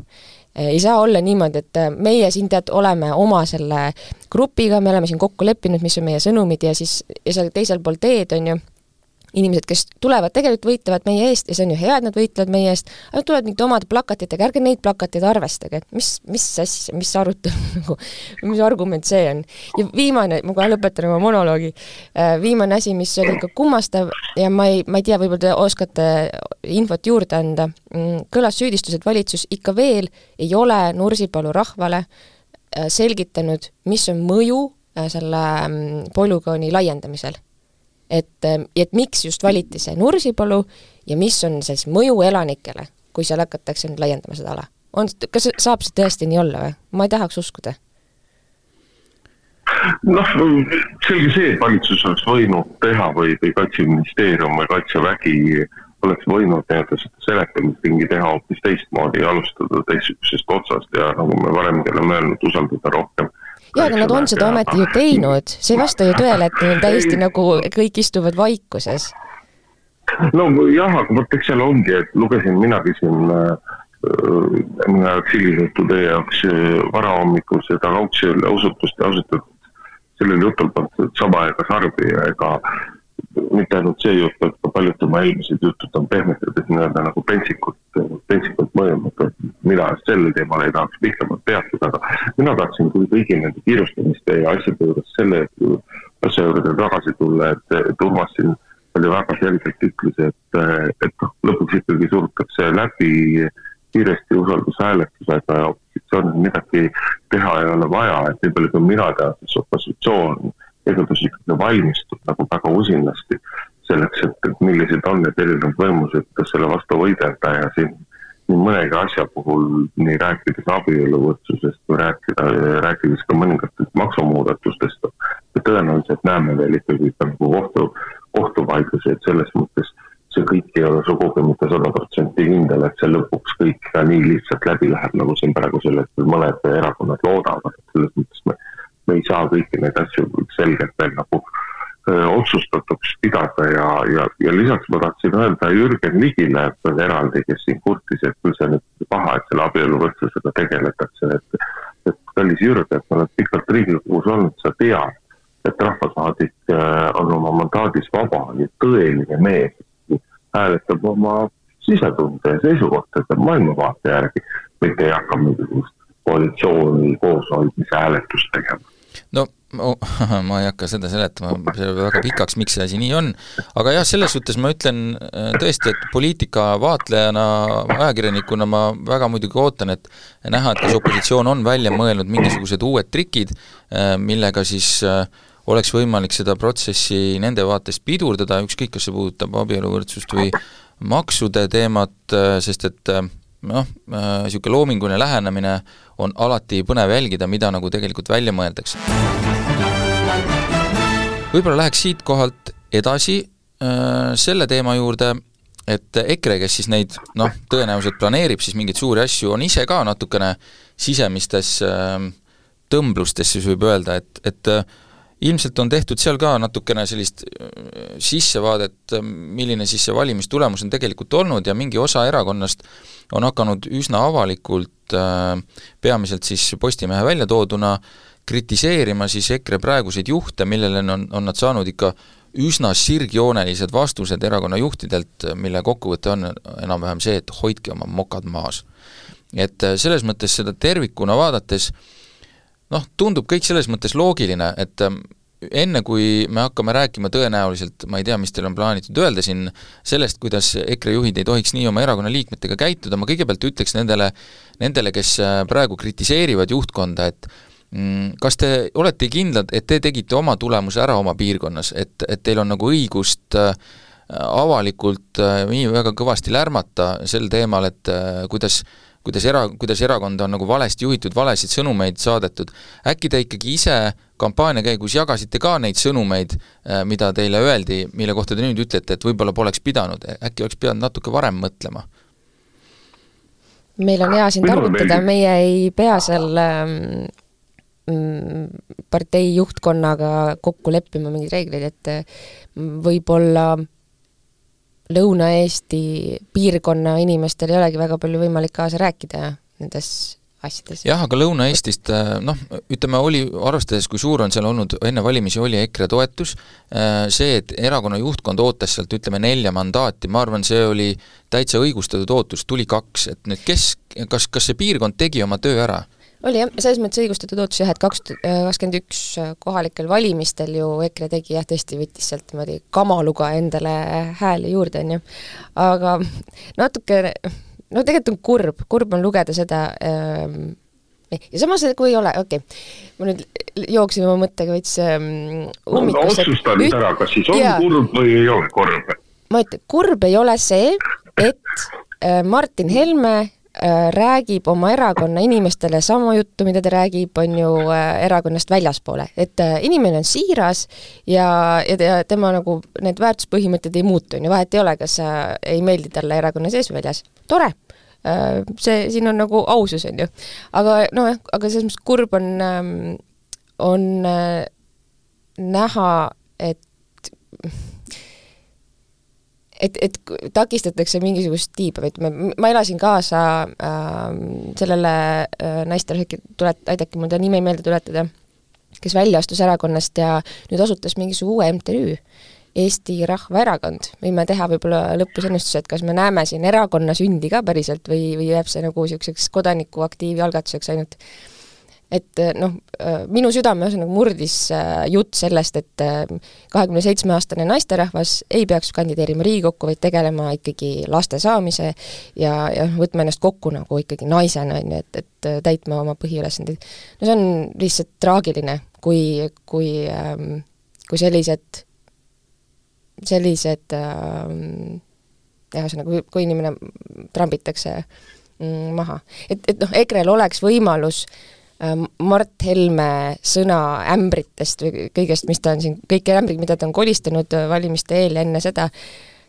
ei saa olla niimoodi, et meie siin tead, oleme oma selle grupiga, me oleme siin kokku leppinud, mis on meie sõnumid ja siis, ja seal teisel pool teed, on ju, inimesed, kes tulevad, tegelikult võitlevad meie eest ja see on ju hea, et nad võitlevad meie eest, aga nad tulevad mingite omade plakatitega, ärge neid plakateid arvestage, et mis, mis asja, mis arutelu nagu, mis argument see on. ja viimane, ma kohe lõpetan oma monoloogi, äh, viimane asi, mis oli ka kummastav ja ma ei, ma ei tea, võib-olla te oskate infot juurde anda, mm, kõlas süüdistus, et valitsus ikka veel ei ole Nursipalu rahvale äh, selgitanud, mis on mõju äh, selle mm, polügooni laiendamisel et, ähm, et miks just valiti see Nursipalu ja mis on siis mõju elanikele, kui seal hakatakse nüüd laiendama seda ala? on, kas saab see tõesti nii olla või? ma ei tahaks uskuda. noh, selge see, et valitsus oleks võinud teha või, või Kaitseministeerium või Kaitsevägi oleks võinud nii-öelda seda seletamisringi teha hoopis teistmoodi ja alustada teistsugusest otsast ja nagu me varemgi oleme öelnud, usaldada rohkem jaa, aga nad on seda ometi ju teinud, see ei vasta ju tõele, et neil täiesti nagu kõik istuvad vaikuses. no jah, aga vot eks seal ongi, et lugesin minagi siin äh, hilisetu teie jaoks äh, varahommikul seda kaugsele osutust ausalt öeldes sellel jutul polnud sama aega sarvi ega mitte ainult see jutt, vaid ka paljud tema eelmised jutud on pehmetades nii-öelda nagu pentsikult, pentsikult mõjunud. mina sellel teemal ei tahaks pikemalt peatuda, aga mina tahtsin küll kõigi nende kiirustamiste ja asjade juures selle asja juurde tagasi tulla, et, et Urmas siin oli väga selgelt ütles, et, et noh, lõpuks ikkagi surutakse läbi kiiresti usaldushääletusega ja opositsioonil midagi teha ei ole vaja, et nii palju kui mina tean, siis opositsioon tegelikult ikkagi valmistub nagu väga usinasti selleks, et, et millised on need erinevad võimused, kas selle vastu võidelda ja siin nii mõnegi asja puhul, nii rääkides abieluvõrdsusest või rääkida, rääkides ka mõningatest maksumuudatustest, me tõenäoliselt näeme veel ikkagi ka nagu kohtu, kohtuvaidlusi, et selles mõttes. See kõik ei ole sugugi mitte sada protsenti kindel, et see lõpuks kõik ka nii lihtsalt läbi läheb, nagu siin praegu sellest mõned erakonnad loodavad, et selles mõttes me me ei saa kõiki neid asju selgelt veel nagu otsustatuks pidada ja, ja, ja lisaks ma tahtsin öelda Jürgen Ligile eraldi, kes siin kurtis, et küll see nüüd paha, et selle abieluvõrdsusega tegeletakse, et et kallis Jürgen, sa oled pikalt Riigikogus olnud, sa tead, et rahvasaadik on oma mandaadis vaba ja tõeline mees hääletab oma sisetunde ja seisukohtade maailmavaate järgi, mitte ei hakka mingisugust koalitsiooni kooshoidmise hääletust tegema no ma ei hakka seda seletama, väga pikaks, miks see asi nii on, aga jah, selles suhtes ma ütlen äh, tõesti, et poliitika vaatlejana, ajakirjanikuna ma väga muidugi ootan, et näha, et kas opositsioon on välja mõelnud mingisugused uued trikid, äh, millega siis äh, oleks võimalik seda protsessi nende vaatest pidurdada, ükskõik, kas see puudutab abieluvõrdsust või maksude teemat, sest et noh, niisugune loominguline lähenemine on alati põnev jälgida, mida nagu tegelikult välja mõeldakse. võib-olla läheks siit kohalt edasi äh, selle teema juurde, et EKRE, kes siis neid noh, tõenäoliselt planeerib siis mingeid suuri asju, on ise ka natukene sisemistes äh, tõmblustes, siis võib öelda, et, et äh, ilmselt on tehtud seal ka natukene sellist äh, sissevaadet, äh, milline siis see valimistulemus on tegelikult olnud ja mingi osa erakonnast on hakanud üsna avalikult äh, peamiselt siis Postimehe välja tooduna kritiseerima siis EKRE praeguseid juhte, millele on, on nad saanud ikka üsna sirgjoonelised vastused erakonna juhtidelt, mille kokkuvõte on enam-vähem see, et hoidke oma mokad maas. et selles mõttes seda tervikuna vaadates äh, noh, tundub kõik selles mõttes loogiline, et ähm, enne, kui me hakkame rääkima tõenäoliselt, ma ei tea, mis teil on plaanitud öelda siin, sellest, kuidas EKRE juhid ei tohiks nii oma erakonna liikmetega käituda, ma kõigepealt ütleks nendele, nendele, kes äh, praegu kritiseerivad juhtkonda, et mm, kas te olete kindlad, et te tegite oma tulemuse ära oma piirkonnas, et, et teil on nagu õigust äh, avalikult äh, nii väga kõvasti lärmata sel teemal, et kuidas äh, kuidas era-, kuidas erakonda on nagu valesti juhitud, valesid sõnumeid saadetud, äkki te ikkagi ise kampaania käigus jagasite ka neid sõnumeid, äh, mida teile öeldi, mille kohta te nüüd ütlete, et võib-olla poleks pidanud, äkki oleks pidanud natuke varem mõtlema? meil on hea sind arvutada, meie ei pea seal ähm, mm, partei juhtkonnaga kokku leppima mingeid reegleid, et äh, võib-olla Lõuna-Eesti piirkonna inimestel ei olegi väga palju võimalik kaasa rääkida nendes asjades. jah, aga Lõuna-Eestist noh, ütleme, oli, arvestades, kui suur on seal olnud, enne valimisi oli EKRE toetus, see, et erakonna juhtkond ootas sealt ütleme nelja mandaati, ma arvan, see oli täitsa õigustatud ootus, tuli kaks, et nüüd kes, kas, kas see piirkond tegi oma töö ära? Oli jah, selles mõttes õigustatud ootus jah, et kaks, kakskümmend üks kohalikel valimistel ju EKRE tegi jah, tõesti võttis sealt niimoodi kamaluga endale hääli juurde, on ju. aga natuke, no tegelikult on kurb, kurb on lugeda seda ähm, ja samas, kui ei ole, okei okay., ma nüüd jooksin oma mõttega veits ähm, ummikusse no,. otsusta nüüd ära, kas siis on ja, kurb või ei ole kurb? ma ütlen, kurb ei ole see, et äh, Martin Helme Äh, räägib oma erakonna inimestele sama juttu, mida ta räägib, on ju, äh, erakonnast väljaspoole. et äh, inimene on siiras ja, ja tema nagu need väärtuspõhimõtted ei muutu, on ju, vahet ei ole, kas sa ei meeldi talle erakonna sees või väljas, tore, see, siin on nagu ausus, on ju. aga nojah, aga selles mõttes kurb on, ähm, on näha, et et, et takistatakse mingisugust tiiba, et ma, ma elasin kaasa äh, sellele äh, naisterahvale, tulet-, aidake mul ta nime meelde tuletada, kes välja astus erakonnast ja nüüd asutas mingisuguse uue MTÜ, Eesti Rahvaerakond. võime teha võib-olla lõpus ennustuse, et kas me näeme siin erakonna sündi ka päriselt või, või jääb see nagu niisuguseks kodanikuaktiivi algatuseks ainult et eh, noh, eh, minu südame ühesõnaga murdis eh, jutt sellest, et kahekümne seitsme aastane naisterahvas ei peaks kandideerima Riigikokku, vaid tegelema ikkagi laste saamise ja, ja võtma ennast kokku nagu ikkagi naisena, on ju, et, et täitma oma põhiülesandeid. no see on lihtsalt traagiline, kui, kui, ähm, kui sellised, sellised ähm, ühesõnaga, kui, inimene trambitakse mm, maha. et, et noh, EKRE-l oleks võimalus äh, Mart Helme sõna ämbritest või kõigest, mis ta on siin, kõik ämbrid, mida ta on kolistanud äh, valimiste eel ja enne seda,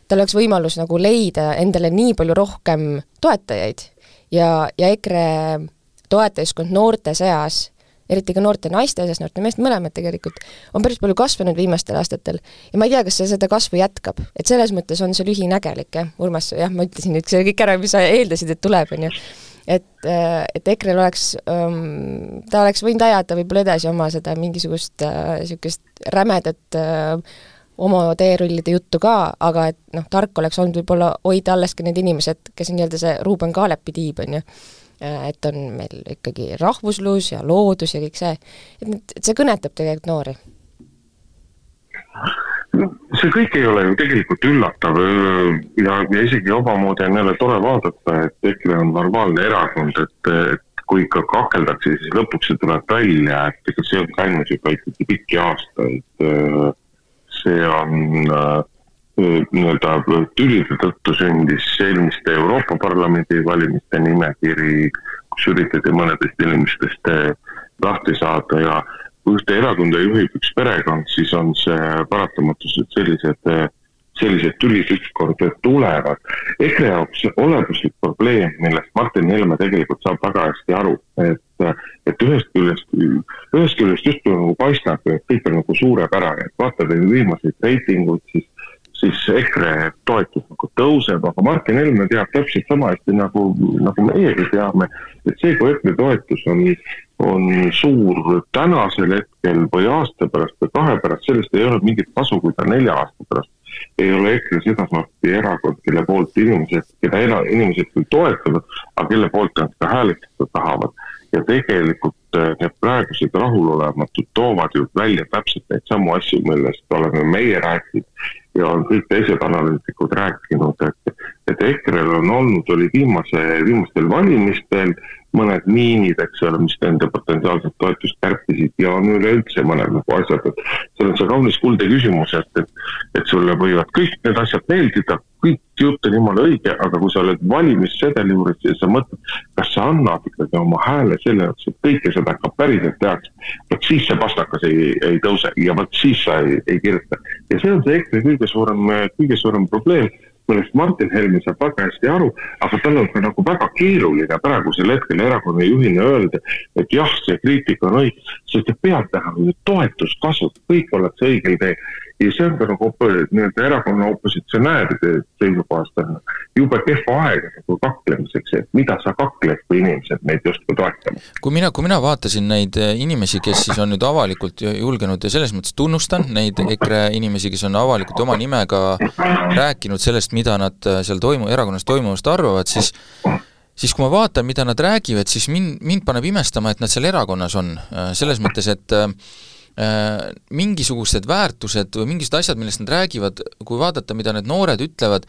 tal oleks võimalus nagu leida endale nii palju rohkem toetajaid. Ja, ja EKRE toetajaskond noorte seas, eriti ka noorte naiste seas, noorte meeste, mõlemad tegelikult, on päris palju kasvanud viimastel aastatel. ja ma ei tea, kas see seda kasvu jätkab, et selles mõttes on see lühinägelik, jah, Urmas, jah, ma ütlesin nüüd kõik ära, mis sa eeldasid, et tuleb, on ju et, äh, et EKRE-l oleks um,, ta oleks võinud ajada võib-olla edasi oma seda mingisugust niisugust äh, rämedat äh, oma teerullide juttu ka, aga et noh, tark oleks olnud võib-olla hoida alles ka need inimesed, kes on nii-öelda see Ruuben Kaalepi tiib, on ju, et on meil ikkagi rahvuslus ja loodus ja kõik see, et et see kõnetab tegelikult noori see kõik ei ole ju tegelikult üllatav ja, ja isegi omamoodi on jälle tore vaadata, et EKRE on normaalne erakond, et, et kui ikka kakeldakse, siis lõpuks see tuleb välja, et ega see on käinud juba ikkagi pikki aastaid. see on nii-öelda tülide tõttu sündis eelmiste Euroopa Parlamendi valimiste nimekiri, kus üritati mõnedest inimestest lahti saada ja kui ühte erakonda juhib üks perekond, siis on see paratamatus, et sellised, sellised tülid ükskord tulevad. EKRE jaoks olemuslik probleem, millest Martin Helme tegelikult saab väga hästi aru, et, et ühest küljest, ühest küljest justkui nagu paistab, et kõik on nagu suurepärane, et vaatad viimaseid reitinguid, siis siis EKRE toetus nagu tõuseb, aga Martin Helme teab täpselt sama hästi nagu, nagu meiegi teame, et see, kui EKRE toetus on on suur tänasel hetkel või aasta pärast või kahe pärast, sellest ei ole mingit kasu, kui ta nelja aasta pärast ei ole EKRE sedasorti erakond, kelle poolt inimesed, keda ena, inimesed küll toetavad, aga kelle poolt nad ka hääletada tahavad. ja tegelikult äh, need praegused rahulolematud toovad ju välja täpselt neid samu asju, millest oleme meie rääkinud ja on kõik teised analüütikud rääkinud, et, et EKRE-l on olnud, oli viimase, viimastel valimistel mõned miinid, eks ole, mis nende potentsiaalset toetust kärpisid ja on üleüldse mõned nagu asjad, et seal on see kaunis kuldne küsimus, et, et, et sulle võivad kõik need asjad meeldida, kõik jutt on jumala õige, aga kui sa oled valimissedeli juures ja sa mõtled, kas sa annad ikkagi oma hääle selle jaoks, et kõike seda ka päriselt tehakse, vot siis see pastakas ei, ei tõuse ja vot siis sa ei, ei kirjuta. ja see on see EKRE kõige suurem, kõige suurem probleem millest Martin Helme saab väga hästi aru, aga tal on ka nagu väga keeruline praegusel hetkel erakonna juhina öelda, et jah, see kriitika on õige, sest et peab näha ju toetust kasvab, kõik ollakse õigel teel. Ja see on ka nagu nii-öelda erakonna opositsionääride seisukohast on, jube kehva aega nagu kaklemiseks, et mida sa kakled, kui inimesed neid justkui toetavad. kui mina, kui mina vaatasin neid eh, inimesi, kes siis on nüüd avalikult julgenud ja selles mõttes tunnustan neid EKRE inimesi, kes on avalikult oma nimega rääkinud sellest, mida nad eh, seal toimu-, erakonnas toimuvast arvavad, siis siis kui ma vaatan, mida nad räägivad, siis mind, mind paneb imestama, et nad seal erakonnas on, eh, selles mõttes, et äh, mingisugused väärtused või mingisugused asjad, millest nad räägivad, kui vaadata, mida need noored ütlevad,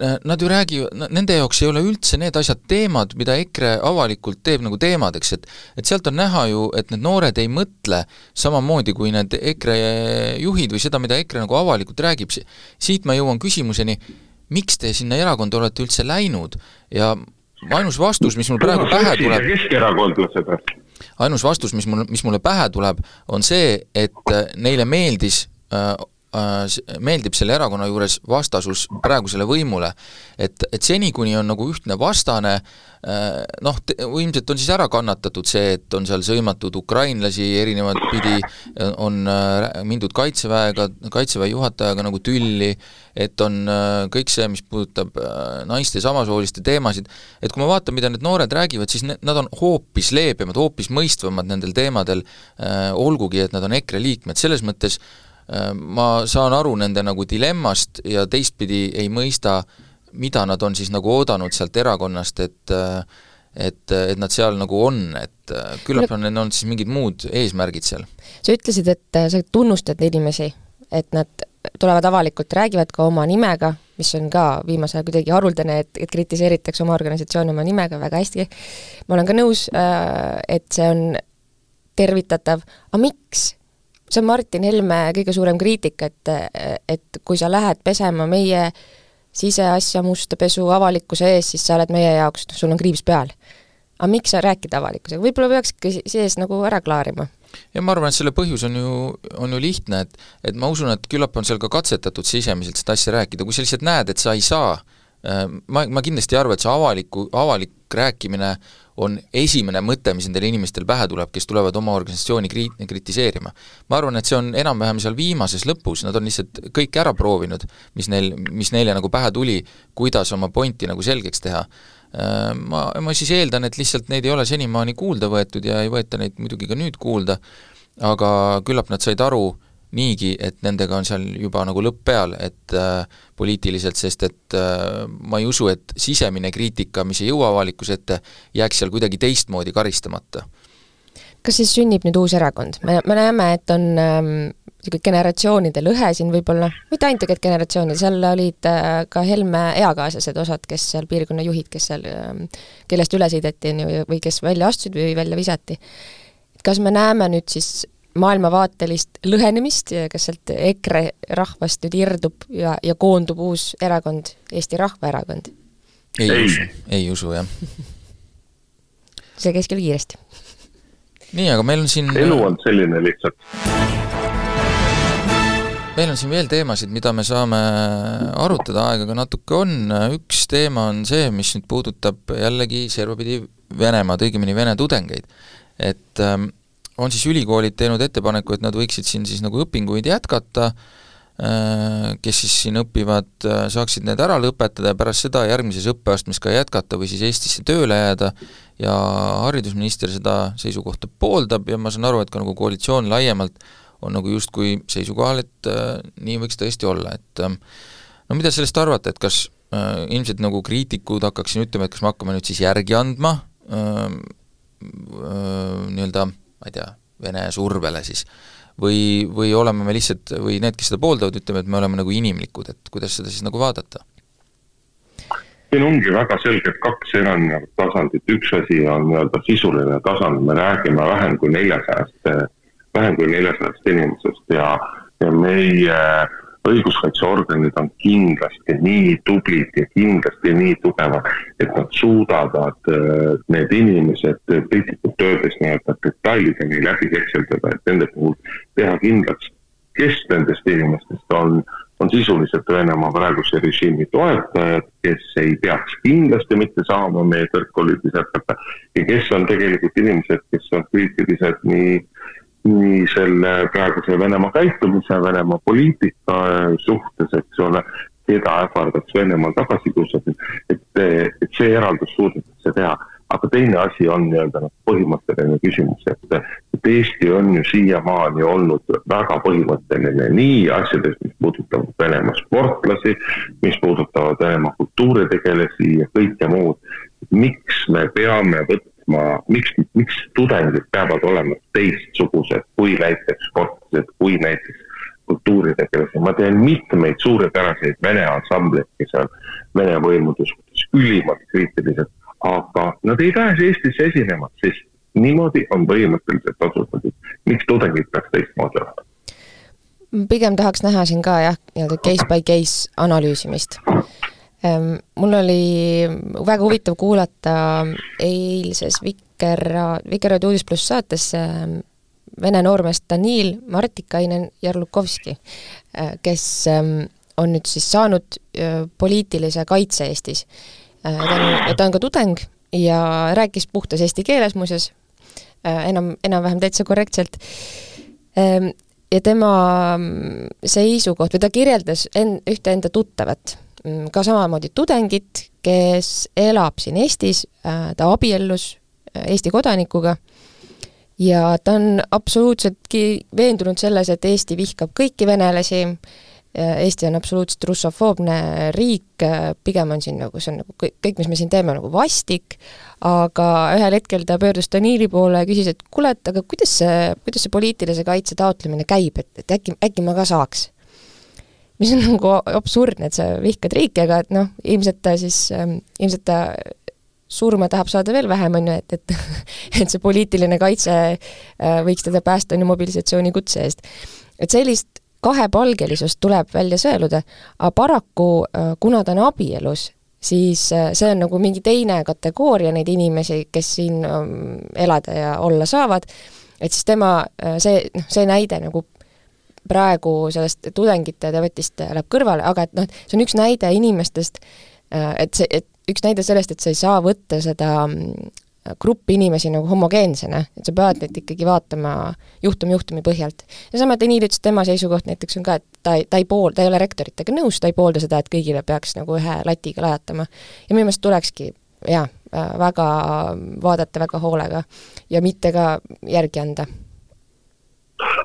Äh, nad ju räägivad, nende jaoks ei ole üldse need asjad teemad, mida EKRE avalikult teeb nagu teemadeks, et et sealt on näha ju, et need noored ei mõtle samamoodi kui need EKRE juhid või seda, mida EKRE nagu avalikult räägib, siit ma jõuan küsimuseni, miks te sinna erakonda olete üldse läinud? Ja ainus vastus, mis mul praegu pähe tuleb keskerakondlased ainus vastus, mis mul, mis mulle pähe tuleb, on see, et neile meeldis äh, Äh, meeldib selle erakonna juures vastasus praegusele võimule. et, et seni, kuni on nagu ühtne vastane, äh, noh, ilmselt on siis ära kannatatud see, et on seal sõimatud ukrainlasi erinevat pidi, on äh, mindud Kaitseväega, Kaitseväe juhatajaga nagu tülli, et on kõik see, mis puudutab naiste samasooliste teemasid, et kui ma vaatan, mida need noored räägivad, siis ne-, nad on hoopis leebemad, hoopis mõistvamad nendel teemadel, olgugi et nad on EKRE liikmed, selles mõttes äh, Äh, ma saan aru nende nagu dilemmast ja teistpidi ei mõista, mida nad on siis nagu oodanud sealt erakonnast, et äh, et, et nad seal nagu on, et äh, küllap on olnud siis mingid muud eesmärgid seal. sa ütlesid, et sa tunnustad inimesi, et nad tulevad avalikult, räägivad ka oma nimega, mis on ka viimasel ajal kuidagi haruldane, et, et kritiseeritakse oma organisatsiooni oma nimega väga hästi, ma olen ka nõus, et see on tervitatav, aga miks see on Martin Helme kõige suurem kriitika, et, et kui sa lähed pesema meie siseasja musta pesu avalikkuse ees, siis sa oled meie jaoks, sul on kriips peal. aga miks sa rääkida avalikkusega, võib-olla peakski sees nagu ära klaarima? ja ma arvan, et selle põhjus on ju, on ju lihtne, et et ma usun, et küllap on seal ka katsetatud sisemiselt seda asja rääkida, kui sa lihtsalt näed, et sa ei saa, ma, ma kindlasti ei arva, et see avaliku, avalik rääkimine on esimene mõte, mis nendel inimestel pähe tuleb, kes tulevad oma organisatsiooni kri-, kritiseerima. ma arvan, et see on enam-vähem seal viimases lõpus, nad on lihtsalt kõik ära proovinud, mis neil, mis neile nagu pähe tuli, kuidas oma pointi nagu selgeks teha. Äh, ma, ma siis eeldan, et lihtsalt neid ei ole senimaani kuulda võetud ja ei võeta neid muidugi ka nüüd kuulda, aga küllap nad said aru, niigi, et nendega on seal juba nagu lõpp peal, et äh, poliitiliselt, sest et äh, ma ei usu, et sisemine kriitika, mis ei jõua avalikkuse ette, jääks seal kuidagi teistmoodi karistamata. kas siis sünnib nüüd uus erakond? me, me näeme, et on niisugune ähm, generatsioonide lõhe siin võib-olla, mitte ainult tegelikult generatsioonid, seal olid äh, ka Helme eakaaslased osad, kes seal piirkonna juhid, kes seal äh,, kellest üle sõideti, on ju, või kes välja astusid või välja visati. kas me näeme nüüd siis maailmavaatelist lõhenemist, kas sealt EKRE rahvast nüüd irdub ja, ja koondub uus erakond, Eesti Rahvaerakond? ei, ei usu, ei usu, jah. see käis küll kiiresti. nii, aga meil on siin elu on selline lihtsalt. meil on siin veel teemasid, mida me saame arutada, aega ka natuke on, üks teema on see, mis nüüd puudutab jällegi servapidi Venemaad, õigemini Vene tudengeid. et ähm, on siis ülikoolid teinud ettepaneku, et nad võiksid siin siis nagu õpinguid jätkata, äh, kes siis siin õpivad, äh, saaksid need ära lõpetada ja pärast seda järgmises õppeastmes ka jätkata või siis Eestisse tööle jääda. Ja haridusminister seda seisukohta pooldab ja ma saan aru, et ka nagu koalitsioon laiemalt on nagu justkui seisukohal, et äh, nii võiks tõesti olla, et äh, no mida sellest arvata, et kas äh, ilmselt nagu kriitikud hakkaks siin ütlema, et kas me hakkame nüüd siis järgi andma äh, äh, nii-öelda ma ei tea, Vene survele siis, või, või oleme me lihtsalt, või need, kes seda pooldavad, ütleme, et me oleme nagu inimlikud, et kuidas seda siis nagu vaadata? siin ongi väga selgelt kaks erinevat tasandit, üks asi on nii-öelda sisuline tasand, me räägime vähem kui neljasajast, vähem kui neljasajast inimesest ja, ja meie õiguskaitseorganid on kindlasti nii tublid ja kindlasti nii tugevad, et nad suudavad äh, need inimesed piltlikult öeldes nii-öelda detailideni läbi hekseldada, et nende puhul teha kindlaks, kes nendest inimestest on, on sisuliselt Venemaa praeguse režiimi toetajad, kes ei peaks kindlasti mitte saama meie kõrgkoolides jätkata ja kes on tegelikult inimesed, kes on kriitilised nii nii selle praeguse Venemaa käitumise, Venemaa poliitika suhtes, eks ole, keda ähvardaks Venemaal tagasi kiusata, et, et see eraldus suudetakse teha aga teine asi on nii-öelda noh, põhimõtteline küsimus, et, et Eesti on ju siiamaani olnud väga põhimõtteline nii asjades, mis puudutavad Venemaa sportlasi, mis puudutavad Venemaa kultuuritegelasi ja kõike muud. miks me peame võtma, miks, miks tudengid peavad olema teistsugused kui näiteks sportlased, kui näiteks kultuuritegelasi, ma tean mitmeid suurepäraseid vene ansambleid, kes on Vene võimude suhtes ülimalt kriitilised aga nad ei pääse Eestisse esinema, sest niimoodi on põhimõtteliselt otsustatud. miks tudengid peaks teistmoodi olema? pigem tahaks näha siin ka jah, nii-öelda case by case analüüsimist. Mul oli väga huvitav kuulata eilses Vikerra, Vikerraadio Uudis pluss saates vene noormeest Danil Martikainen Jarlukovski, eh, kes on nüüd siis saanud eh, poliitilise kaitse Eestis Äh, ta on, ta on ka tudeng ja rääkis puhtas eesti keeles muuseas, enam, enam-vähem täitsa korrektselt. Ja tema mm, seisukoht või ta kirjeldas en-, ühte enda tuttavat, ka samamoodi tudengit, kes elab siin Eestis, äh, ta abiellus Eesti kodanikuga ja ta on absoluutseltki veendunud selles, et Eesti vihkab kõiki venelasi, Eesti on absoluutselt russofoobne riik, pigem on siin nagu, see on nagu kõik, kõik, mis me siin teeme, nagu vastik, aga ühel hetkel ta pöördus Danili poole ja küsis, et kuule, et aga kuidas see, kuidas see poliitilise kaitse taotlemine käib, et, et äkki, äkki ma ka saaks? Mis on nagu absurdne, et sa vihkad riiki, aga et noh, ilmselt ta siis ähm,, ilmselt ta surma tahab saada veel vähem, on ju, et, et et see poliitiline kaitse äh, võiks teda päästa, on ju, mobilisatsioonikutse eest. et sellist kahepalgelisust tuleb välja sõeluda, aga paraku äh, kuna ta on abielus, siis äh, see on nagu mingi teine kategooria neid inimesi, kes siin ähm, elada ja olla saavad, et siis tema, see, noh, see näide nagu praegu sellest tudengite debatist läheb kõrvale, aga et noh, see on üks näide inimestest, et see, et üks näide sellest, et sa ei saa võtta seda mm, grupp inimesi nagu homogeensena, et sa pead neid ikkagi vaatama juhtum juhtumi põhjalt. ja sama Deniil ütles, tema seisukoht näiteks on ka, et ta ei, ta ei pool-, ta ei ole rektoritega nõus, ta ei poolda seda, et kõigile peaks nagu ühe latiga lajatama. ja minu meelest tulekski jaa, väga vaadata väga hoolega ja mitte ka järgi anda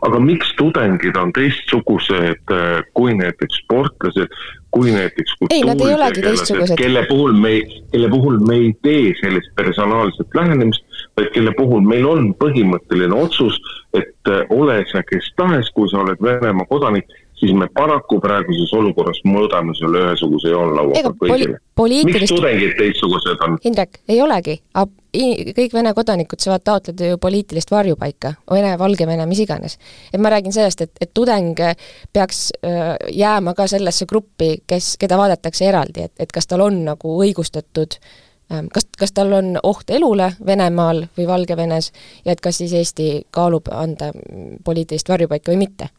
aga miks tudengid on teistsugused kui näiteks sportlased kui näiteks kultuuritegelased, kelle puhul me kelle puhul me ei tee sellist personaalset lähenemist, vaid kelle puhul meil on põhimõtteline otsus, et äh, ole sa kes tahes, kui sa oled Venemaa kodanik, siis me paraku praeguses olukorras mõõdame selle ühesuguse joonlauaga kõigile poli. miks tudengid teistsugused on? Indrek, ei olegi, kõik Vene kodanikud saavad taotleda ju poliitilist varjupaika, Vene, Valgevene, mis iganes. et ma räägin sellest, et, et tudeng peaks jääma ka sellesse gruppi, kes, keda vaadatakse eraldi, et, et kas tal on nagu õigustatud kas, kas tal on oht elule Venemaal või Valgevenes ja et kas siis Eesti kaalub anda poliitilist varjupaika või mitte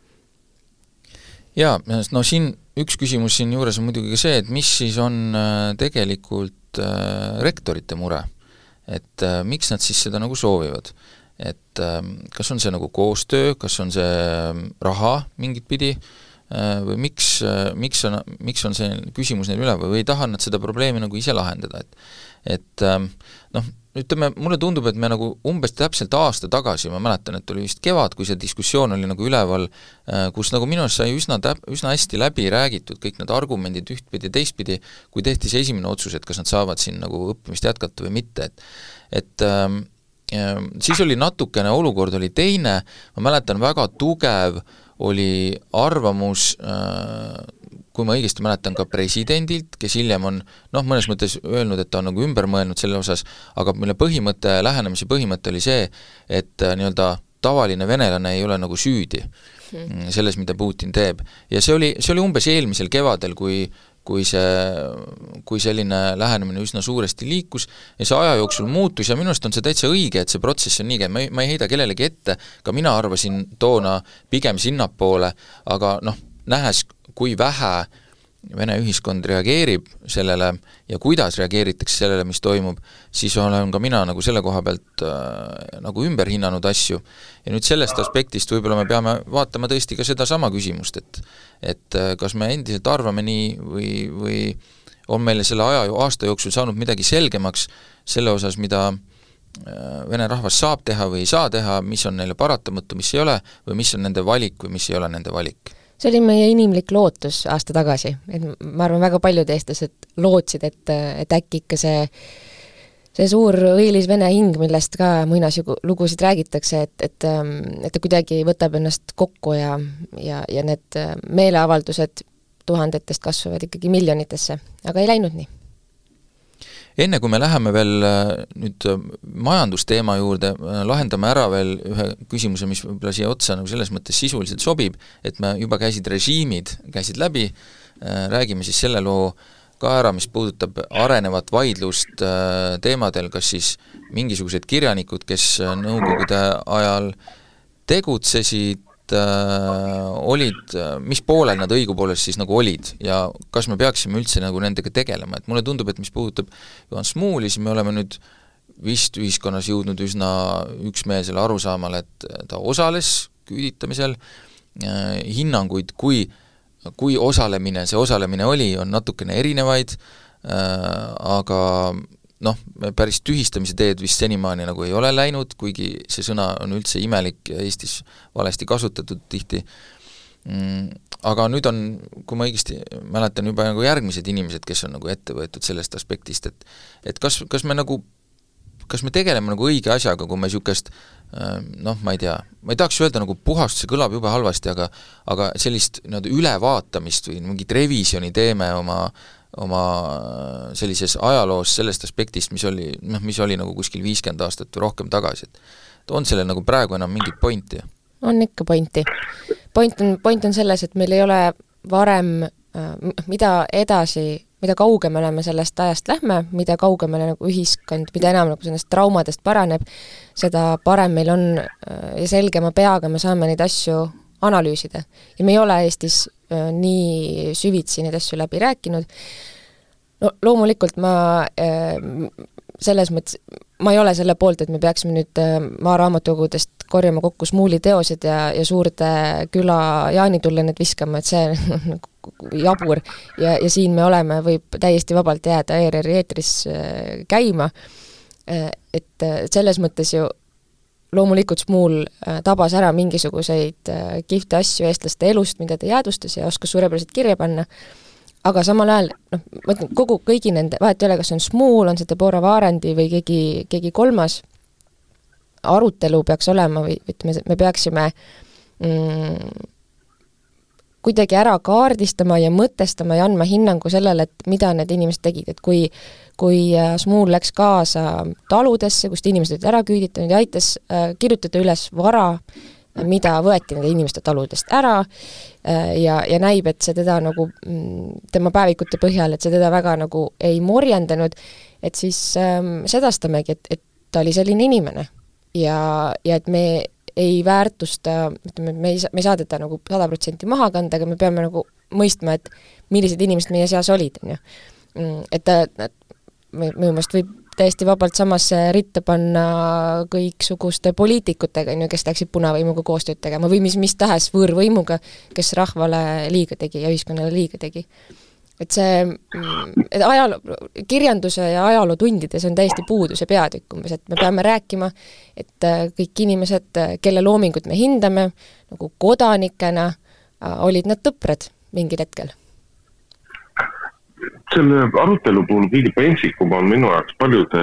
jaa, no siin üks küsimus siinjuures on muidugi ka see, et mis siis on äh, tegelikult äh, rektorite mure. et äh, miks nad siis seda nagu soovivad. et äh, kas on see nagu koostöö, kas on see ähm, raha mingit pidi või miks miks on, miks on see küsimus neil üleval või ei taha nad seda probleemi nagu ise lahendada, et et äh, noh, ütleme, mulle tundub, et me nagu umbes täpselt aasta tagasi, ma mäletan, et oli vist kevad, kui see diskussioon oli nagu üleval, äh, kus nagu minu arust sai üsna täp-, üsna hästi läbi räägitud, kõik need argumendid ühtpidi ja teistpidi, kui tehti see esimene otsus, et kas nad saavad siin nagu õppimist jätkata või mitte, et et ähm, ähm, siis oli natukene, olukord oli teine, ma mäletan, väga tugev oli arvamus äh, kui ma õigesti mäletan, ka presidendilt, kes hiljem on noh, mõnes mõttes öelnud, et ta on nagu ümber mõelnud selle osas, aga mille põhimõte, lähenemise põhimõte oli see, et äh, nii-öelda tavaline venelane ei ole nagu süüdi hmm. selles, mida Putin teeb. ja see oli, see oli umbes eelmisel kevadel, kui kui see, kui selline lähenemine üsna suuresti liikus ja see aja jooksul muutus ja minu arust on see täitsa õige, et see protsess on nii käinud, ma ei, ma ei heida kellelegi ette, ka mina arvasin toona pigem sinnapoole, aga noh, nähes, kui vähe Vene ühiskond reageerib sellele ja kuidas reageeritakse sellele, mis toimub, siis olen ka mina nagu selle koha pealt äh, nagu ümber hinnanud asju. ja nüüd sellest aspektist võib-olla me peame vaatama tõesti ka sedasama küsimust, et et äh, kas me endiselt arvame nii või, või on meile selle aja, aasta jooksul saanud midagi selgemaks selle osas, mida äh, vene rahvas saab teha või ei saa teha, mis on neile paratamatu, mis ei ole, või mis on nende valik või mis ei ole nende valik? See oli meie inimlik lootus aasta tagasi, et ma arvan, väga paljud eestlased lootsid, et, et äkki ikka see see suur õilis vene hing, millest ka muinaslugusid räägitakse, et, et, et ta kuidagi võtab ennast kokku ja, ja, ja need meeleavaldused tuhandetest kasvavad ikkagi miljonitesse, aga ei läinud nii. Enne kui me läheme veel äh, nüüd äh, majandusteema juurde, lahendame ära veel ühe küsimuse, mis võib-olla siia otsa nagu selles mõttes sisuliselt sobib, et me juba käisid režiimid, käisid läbi, räägime siis selle loo äh, ka ära, mis puudutab arenevat vaidlust äh, teemadel, kas siis mingisugused kirjanikud, kes äh, Nõukogude ajal tegutsesid, äh, olid, mis poolel nad õigupoolest siis nagu olid ja kas me peaksime üldse nagu nendega tegelema, et mulle tundub, et mis puudutab Juhan Smuuli, siis me oleme nüüd vist ühiskonnas jõudnud üsna üksmeelsele arusaamale, et ta osales küüditamisel, hinnanguid, kui äh, kui osalemine see osalemine oli, on natukene erinevaid äh,, aga noh, päris tühistamise teed vist senimaani nagu ei ole läinud, kuigi see sõna on üldse imelik ja Eestis valesti kasutatud tihti. Mm,, aga nüüd on, kui ma õigesti mäletan, juba nagu järgmised inimesed, kes on nagu ette võetud sellest aspektist, et et kas, kas me nagu kas me tegeleme nagu õige asjaga, kui me niisugust ähm, noh, ma ei tea, ma ei tahaks öelda nagu puhast, see kõlab jube halvasti, aga aga sellist nii-öelda ülevaatamist või mingit revisjoni teeme oma oma sellises ajaloos sellest aspektist, mis oli, noh, mis oli nagu kuskil viiskümmend aastat või rohkem tagasi, et on sellel nagu praegu enam mingit pointi? on ikka pointi. point on, point on selles, et meil ei ole varem, äh, mida edasi mida kaugemale me sellest ajast lähme, mida kaugemale nagu ühiskond, mida enam nagu nendest traumadest paraneb, seda parem meil on äh, ja selgema peaga me saame neid asju analüüsida. ja me ei ole Eestis nii süvitsi neid asju läbi rääkinud, no loomulikult ma selles mõttes, ma ei ole selle poolt, et me peaksime nüüd maaraamatukogudest korjama kokku Smuuli teosed ja, ja suurde küla jaanitulle need viskama, et see nagu jabur. Ja, ja siin me oleme, võib täiesti vabalt jääda ERR-i eetris käima, et selles mõttes ju loomulikult Smuul tabas ära mingisuguseid kihvte asju eestlaste elust, mida ta jäädvustas ja oskas suurepäraselt kirja panna, aga samal ajal noh, ma ütlen, kogu, kõigi nende, vahet ei ole, kas see on Smuul, on see Deborah Vaarendi või keegi, keegi kolmas, arutelu peaks olema või ütleme, me peaksime mm, kuidagi ära kaardistama ja mõtestama ja andma hinnangu sellele, et mida need inimesed tegid, et kui kui äh, Smuul läks kaasa taludesse, kust inimesed olid ära küüditanud ja aitas äh, kirjutada üles vara, mida võeti nende inimeste taludest ära äh, ja, ja näib, et see teda nagu mm, tema päevikute põhjal, et see teda väga nagu ei morjendanud, et siis ähm, sedastamegi, et, et ta oli selline inimene. ja, ja et me ei väärtusta, ütleme, me ei saa, me ei saa teda nagu sada protsenti maha kanda, aga me peame nagu mõistma, et millised inimesed meie seas olid, on ju. Mm, et ta, minu meelest võib täiesti vabalt samasse ritta panna kõiksuguste poliitikutega, on ju, kes läksid punavõimuga koostööd tegema või mis, mis tahes võõrvõimuga, kes rahvale liiga tegi ja ühiskonnale liiga tegi et see, mm, et ajaloo, kirjanduse ja ajalootundides on täiesti puudu see peatükk umbes, et me peame rääkima, et äh, kõik inimesed, äh, kelle loomingut me hindame, nagu kodanikena, äh, olid nad tõprad mingil hetkel. selle arutelu puhul kõige pentsikum on minu jaoks paljude,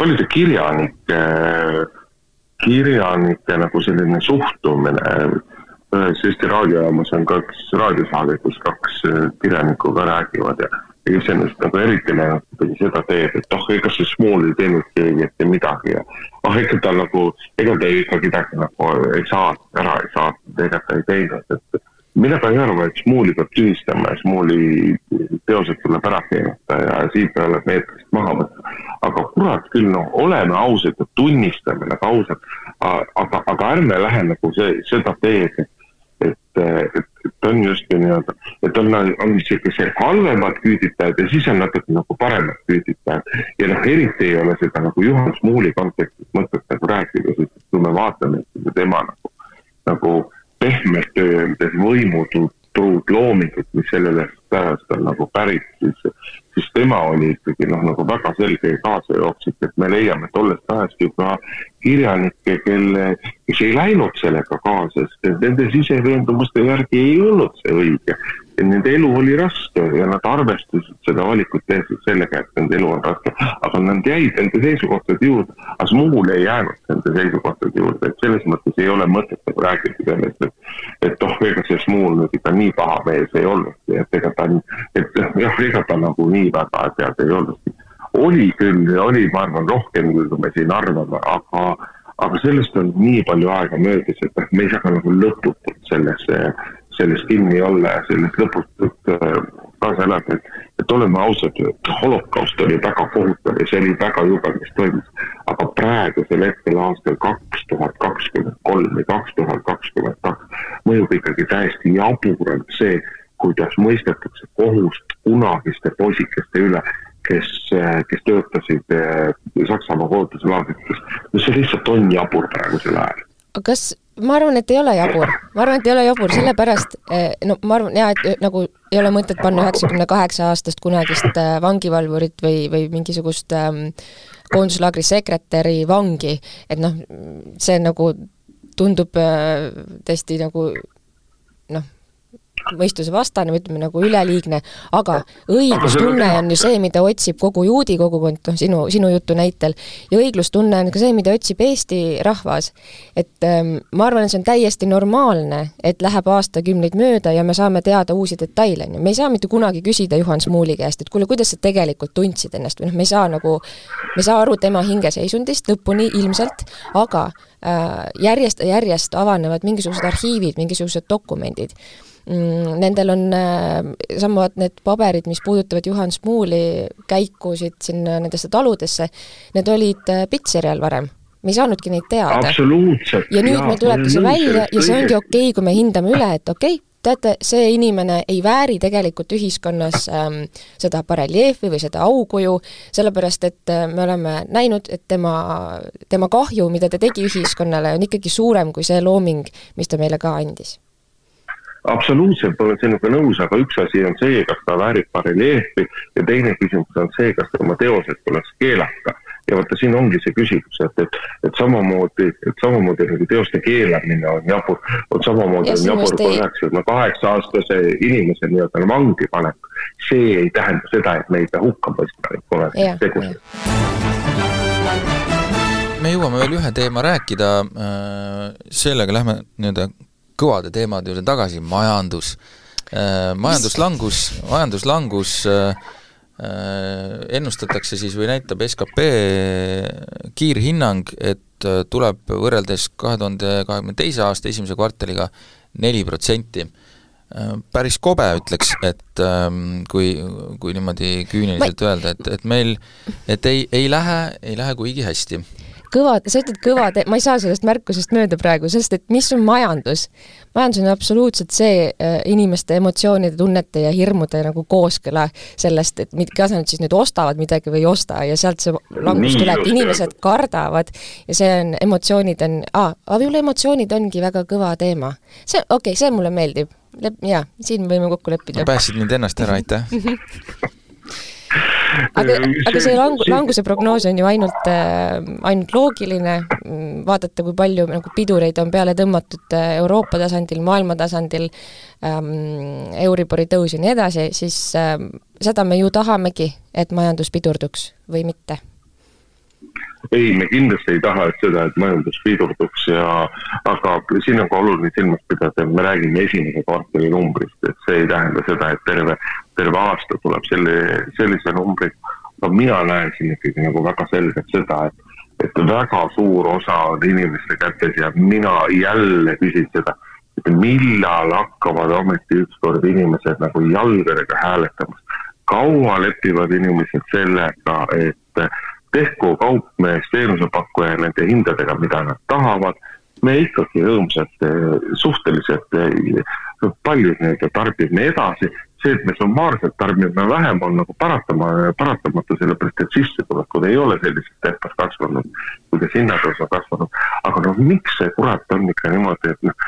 paljude kirjanike, kirjanike nagu selline suhtumine ühes Eesti raadiojaamas on kaks raadiosaadet, kus kaks äh, kirjanikku ka räägivad ja ja iseenesest nagu eriti läinud kuidagi seda teed, et oh, ega see Smuul ei teinud keegi ette midagi ja ah, ega ta nagu, ega ta ikka kedagi nagu ei saanud, ära ei saatnud, ega ta ei teinud, et mina ka ei arva, et Smuuli peab tühistama ja Smuuli teosed tuleb ära keelata ja siit tuleb meetrist maha võtta. aga kurat küll, noh, oleme ausad ja tunnistame nagu ausalt, aga, aga ärme lähe nagu see, seda teed, et et, et, et on justkui nii-öelda, et on, on niisugused halvemad küüditajad ja siis on natuke nagu paremad küüditajad. ja noh, eriti ei ole seda nagu Juhan Smuuli kontekstis mõtet nagu rääkida, sest kui me vaatame tema nagu, nagu pehmelt öeldes võimutut pruut loomingut, mis sellest ajast on nagu pärit, siis, siis tema oli ikkagi noh, nagu väga selge kaasajooksik, et me leiame tollest ajast juba kirjanikke, kelle, kes ei läinud sellega kaasa, sest nende siseveendumuste järgi ei olnud see õige. Nende elu oli raske ja nad arvestasid seda valikut tehes sellega, et nende elu on raske, aga nad jäid nende seisukohtade juurde, aga Smuul ei jäänud nende seisukohtade juurde, et selles mõttes ei ole mõtet nagu rääkida sellest, et et oh, ega see Smuul nüüd ikka nii paha mees ei olnudki, et ega ta, et jah, ega ta nagu nii väga tead ei olnudki. Oli küll, oli, ma arvan, rohkem, kui me siin arvame, aga aga sellest on nii palju aega möödas, et noh, me ei saa ka nagu lõputult sellesse sellest kinni olla ja sellest lõputut äh, kaasa elada, et, et oleme ausad, holokaust oli väga kohutav ja see oli väga jube, mis toimus. aga praegusel hetkel aastal kaks tuhat kakskümmend kolm või kaks tuhat kakskümmend kaks mõjub ikkagi täiesti jaburalt see, kuidas mõistetakse kohust kunagiste poisikeste üle, kes, äh, kes töötasid äh, Saksamaa kohutuslaagrites. no see lihtsalt on jabur praegusel ajal. Kas, ma arvan, et ei ole jabur, ma arvan, et ei ole jabur, sellepärast eh, no ma arvan jaa, et nagu ei ole mõtet panna üheksakümne kaheksa aastast kunagist äh, vangivalvurit või, või mingisugust ähm, koonduslaagri sekretäri vangi, et noh, see nagu tundub äh, tõesti nagu noh, mõistusevastane või ütleme nagu üleliigne, aga õiglustunne on ju see, mida otsib kogu juudi kogukond, noh sinu, sinu jutu näitel, ja õiglustunne on ka see, mida otsib Eesti rahvas. et ähm, ma arvan, et see on täiesti normaalne, et läheb aastakümneid mööda ja me saame teada uusi detaile, on ju, me ei saa mitte kunagi küsida Juhan Smuuli käest, et kuule, kuidas sa tegelikult tundsid ennast või noh, me ei saa nagu, me ei saa aru tema hingeseisundist lõpuni ilmselt, aga äh, järjest ja järjest avanevad mingisugused arhiivid, mingisugused dokumendid nendel on äh, samad need paberid, mis puudutavad Juhan Smuuli käikusid sinna nendesse taludesse, need olid äh, Pitserial varem. Me ei saanudki neid teada. ja nüüd meil tulebki see välja ja see ongi okei okay,, kui me hindame üle, et okei okay,, teate, see inimene ei vääri tegelikult ühiskonnas ähm, seda bareljeefi või seda aukuju, sellepärast et äh, me oleme näinud, et tema, tema kahju, mida ta tegi ühiskonnale, on ikkagi suurem kui see looming, mis ta meile ka andis absoluutselt olen sinuga nõus, aga üks asi on see, kas ta väärib bareljeefi ja teine küsimus on see, kas tema teosed tuleks keelata. ja vaata, siin ongi see küsimus, et, et, et samamoodi, et samamoodi nagu teoste keelamine on jabur, on samamoodi on jabur kui üheksakümne kaheksa aastase inimese nii-öelda vangi panek. see ei tähenda seda, et me ei pea hukka mõistma neid koledaid tegusid me jõuame veel ühe teema rääkida, äh, sellega lähme nii-öelda kõvade teemade juurde tagasi, majandus äh,. majanduslangus, majanduslangus äh, äh, ennustatakse siis või näitab skp kiirhinnang, et äh, tuleb võrreldes kahe tuhande kahekümne teise aasta esimese kvartaliga neli protsenti äh, päris kobe, ütleks, et ähm, kui, kui niimoodi küüniliselt Ma... öelda, et, et meil, et ei, ei lähe, ei lähe kuigi hästi kõva, sa ütled kõva te-, ma ei saa sellest märkusest mööda praegu, sest et mis on majandus? majandus on absoluutselt see äh, inimeste emotsioonide, tunnete ja hirmude nagu kooskõla sellest, et mit-, kas nad siis nüüd ostavad midagi või ei osta ja sealt see langus tuleb, inimesed kardavad ja see on, emotsioonid on, aa, võib-olla emotsioonid ongi väga kõva teema. see, okei okay,, see mulle meeldib. Lep-, jaa, siin võime kokku leppida. päästsid mind ennast ära, aitäh aga, aga see langu-, languse prognoos on ju ainult, äh, ainult loogiline, vaadata, kui palju nagu pidureid on peale tõmmatud äh, Euroopa tasandil, maailma tasandil ähm,, Euribori tõus ja nii edasi, siis ähm, seda me ju tahamegi, et majandus pidurduks või mitte. Ei, me kindlasti ei taha et seda, et majandus pidurduks ja, aga siin on ka oluline silmas pidada, et me räägime esimese kvartali numbrist, et see ei tähenda seda, et terve, terve aasta tuleb selle, sellise numbriga. aga mina näen siin ikkagi nagu väga selgelt seda, et, et väga suur osa on inimeste kätes ja mina jälle küsin seda, et millal hakkavad ometi ükskord inimesed nagu jalgadega hääletamas. kaua lepivad inimesed sellega, et tehku kaupmees teenusepakkuja nende hindadega, mida nad tahavad, me ikkagi rõõmsalt, suhteliselt palju nii-öelda tarbime edasi, see, et me summaarselt tarbime vähem, on nagu paratama, paratamatu, sellepärast et sissetulekud ei ole sellises tempos kasvanud, kuidas hinnatõus on kasvanud. aga noh, miks see kurat on ikka niimoodi, et noh,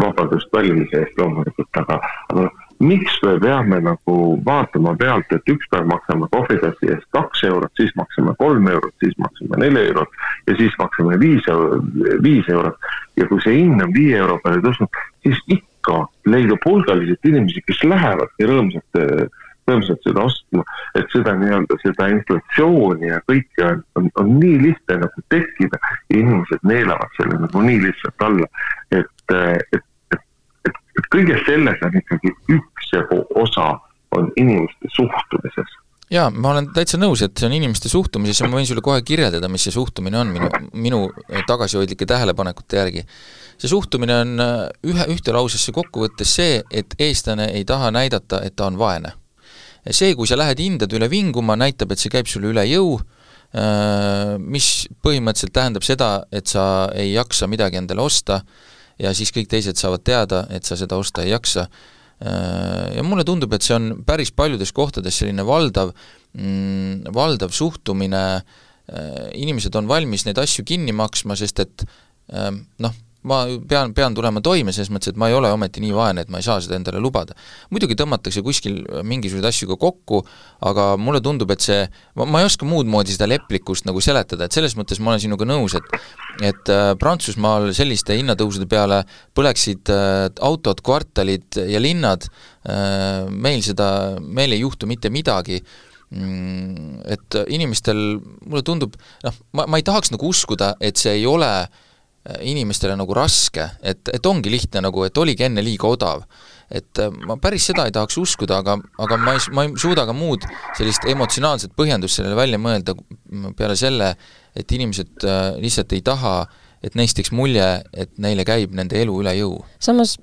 vabadust valimise eest loomulikult, aga, aga noh, miks me peame nagu vaatama pealt, et üks päev maksame kohvitassi eest kaks eurot, siis maksame kolm eurot, siis maksame neli eurot ja siis maksame viis, viis eurot. ja kui see hind on viie euro peale tõusnud, siis ikka leidub hulgaliselt inimesi, kes lähevadki rõõmsalt, rõõmsalt seda ostma. et seda nii-öelda, seda inflatsiooni ja kõike on, on, on nii lihtne nagu tekkida ja inimesed neelavad selle nagu nii lihtsalt alla. et, et et kõiges selles on ikkagi üks osa, on inimeste suhtumises jaa, ma olen täitsa nõus, et see on inimeste suhtumises ja ma võin sulle kohe kirjeldada, mis see suhtumine on minu, minu tagasihoidlike tähelepanekute järgi. see suhtumine on äh, ühe, ühte lausesse kokku võttes see, et eestlane ei taha näidata, et ta on vaene. see, kui sa lähed hindade üle vinguma, näitab, et see käib sulle üle jõu, äh, mis põhimõtteliselt tähendab seda, et sa ei jaksa midagi endale osta, ja siis kõik teised saavad teada, et sa seda osta ei jaksa. Äh, ja mulle tundub, et see on päris paljudes kohtades selline valdav, mm, valdav suhtumine, äh, inimesed on valmis neid asju kinni maksma, sest et äh, noh, ma pean, pean tulema toime selles mõttes, et ma ei ole ometi nii vaene, et ma ei saa seda endale lubada. muidugi tõmmatakse kuskil mingisuguseid asju ka kokku, aga mulle tundub, et see, ma, ei oska muud moodi seda leplikkust nagu seletada, et selles mõttes ma olen sinuga nõus, et et äh, Prantsusmaal selliste hinnatõusude peale põleksid äh, autod, kvartalid ja linnad äh,, meil seda, meil ei juhtu mitte midagi mm, et inimestel, mulle tundub, noh, ma, ma ei tahaks nagu uskuda, et see ei ole Äh, inimestele nagu raske, et, et ongi lihtne nagu, et oligi enne liiga odav. et äh, ma päris seda ei tahaks uskuda, aga, aga ma ei, ma ei suuda ka muud sellist emotsionaalset põhjendust sellele välja mõelda peale selle, et inimesed äh, lihtsalt ei taha et neist teeks mulje, et neile käib nende elu üle jõu. samas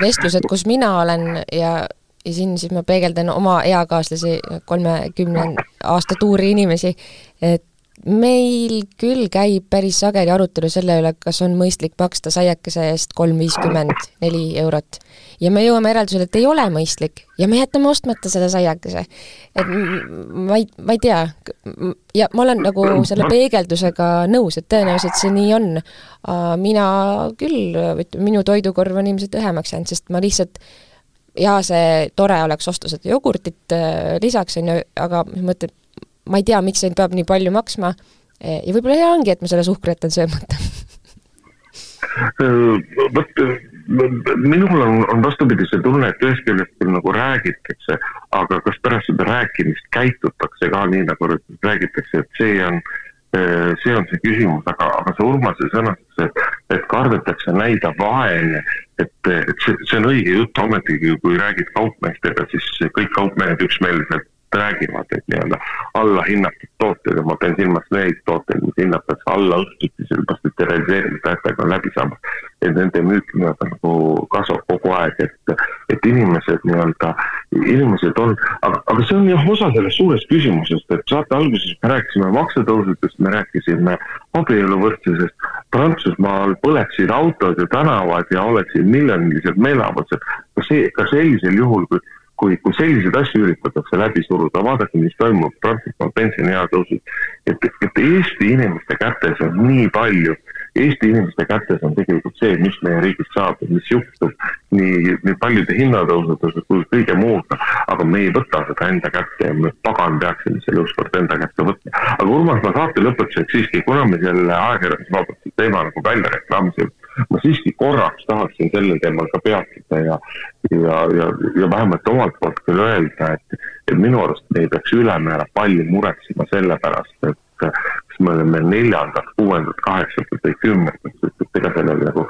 vestlused, kus mina olen ja ja siin siis ma peegeldan oma eakaaslasi, kolmekümne aasta tuuri inimesi, et meil küll käib päris sageli arutelu selle üle, kas on mõistlik maksta saiakese eest kolm viiskümmend neli eurot. ja me jõuame järeldusele, et ei ole mõistlik ja me jätame ostmata selle saiakese. et ma ei, ma ei tea, ja ma olen nagu selle peegeldusega nõus, et tõenäoliselt see nii on. mina küll, minu toidukorv on ilmselt õhemaks jäänud, sest ma lihtsalt jaa, see tore oleks osta seda jogurtit äh, lisaks, on ju, aga mõtled, ma ei tea, miks see peab nii palju maksma. Ja võib-olla hea ongi, et ma selle suhkru jätan söömata. Vot minul on, on vastupidi see tunne, et ühest küljest küll nagu räägitakse, aga kas pärast seda rääkimist käitutakse ka nii, nagu räägitakse, et see on, see on see küsimus, aga, aga see Urmase sõnastus, et, et kardetakse näida vaene, et, et see, see on õige jutt, ometigi kui räägid kaupmeestega, siis kõik kaupmehed üksmeelselt räägivad, et nii-öelda allahinnatud tooted ja ma pean silmas neid tooteid, mis hinnatakse alla õhtuti, sellepärast et realiseerimistähtaeg on läbi saamas. et nende müük nii-öelda nagu kasvab kogu aeg, et, et inimesed nii-öelda, inimesed on, aga, aga see on jah osa sellest suurest küsimusest, et saate alguses me rääkisime maksutõusudest, me rääkisime abieluvõrdsusest. Prantsusmaal põleksid autod ja tänavad ja oleksid miljonilised meeleavaldused. kas see, ka sellisel juhul, kui kui, kui selliseid asju üritatakse läbi suruda, vaadake, mis toimub Prantsusmaal pensioniea tõusus. et, et Eesti inimeste kätes on nii palju, Eesti inimeste kätes on tegelikult see, mis meie riigis saab mis juhtub nii, nii paljude hinnatõusude kui kõige muuga. aga me ei võta seda enda kätte ja me pagan peaksime selle ükskord enda kätte võtma. aga Urmas, ma saate lõpetuseks siiski, kuna me selle ajakirjandusvabaduse teema nagu välja reklaamisime ma siiski korraks tahaksin sellel teemal ka peatuda ja, ja, ja, ja vähemalt omalt poolt küll öelda, et, et minu arust me ei peaks ülemäära palju muretsema selle pärast, et kas me oleme neljandad, kuuendad, kaheksandad või kümnendad, sest ega sellel nagu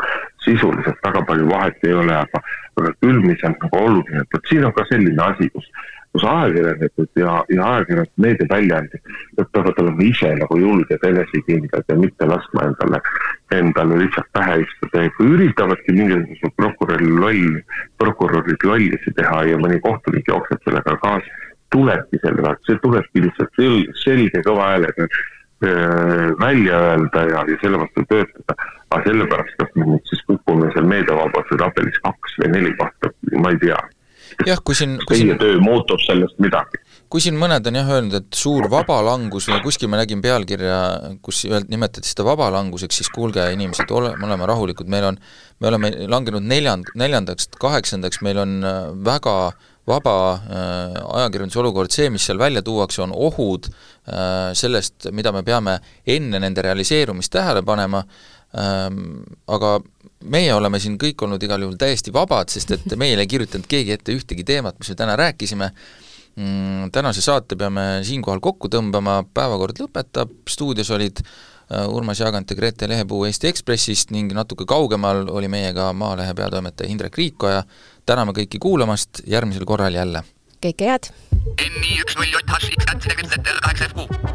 sisuliselt väga palju vahet ei ole, aga, aga küll, mis on nagu oluline, et vot siin on ka selline asi, kus kus ajakirjanikud ja, ja ajakirjanikud, meediaväljaanded, nad peavad olema ise nagu julged, enesekindlad ja mitte laskma endale, endale lihtsalt pähe istuda ja kui üritavadki mingisugused prokuröri loll, prokurörid lollusi teha ja mõni kohtunik jookseb sellega kaasa, tulebki selle, see tulebki lihtsalt selge kõva häälega välja öelda ja, ja selle vastu töötada. aga sellepärast, kas me nüüd siis kukume seal meediavabaduse tabelis kaks või neli kohta, ma ei tea jah, kui siin kui teie siin, töö muutub sellest midagi? kui siin mõned on jah öelnud, et suur vabalangus või kuskil ma nägin pealkirja, kus nimetati seda vabalanguseks, siis kuulge, inimesed, ole, me oleme rahulikud, meil on, me oleme langenud neljand-, neljandaks, kaheksandaks, meil on äh, väga vaba äh, ajakirjanduse olukord, see, mis seal välja tuuakse, on ohud äh, sellest, mida me peame enne nende realiseerumist tähele panema ähm,, aga meie oleme siin kõik olnud igal juhul täiesti vabad, sest et meile ei kirjutanud keegi ette ühtegi teemat, mis me täna rääkisime mm,, tänase saate peame siinkohal kokku tõmbama, päevakord lõpetab, stuudios olid äh, Urmas Jaagant ja Grete Lehepuu Eesti Ekspressist ning natuke kaugemal oli meiega Maalehe peatoimetaja Hindrek Riikoja, täname kõiki kuulamast, järgmisel korral jälle! kõike head!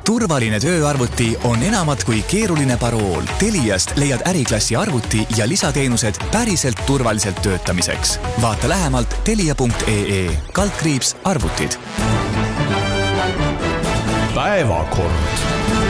Turvaline tööarvuti on enamat kui keeruline parool. Teliast leiad äriklassi arvuti ja lisateenused päriselt turvaliselt töötamiseks. vaata lähemalt telia.ee kaldkriips arvutid. päevakord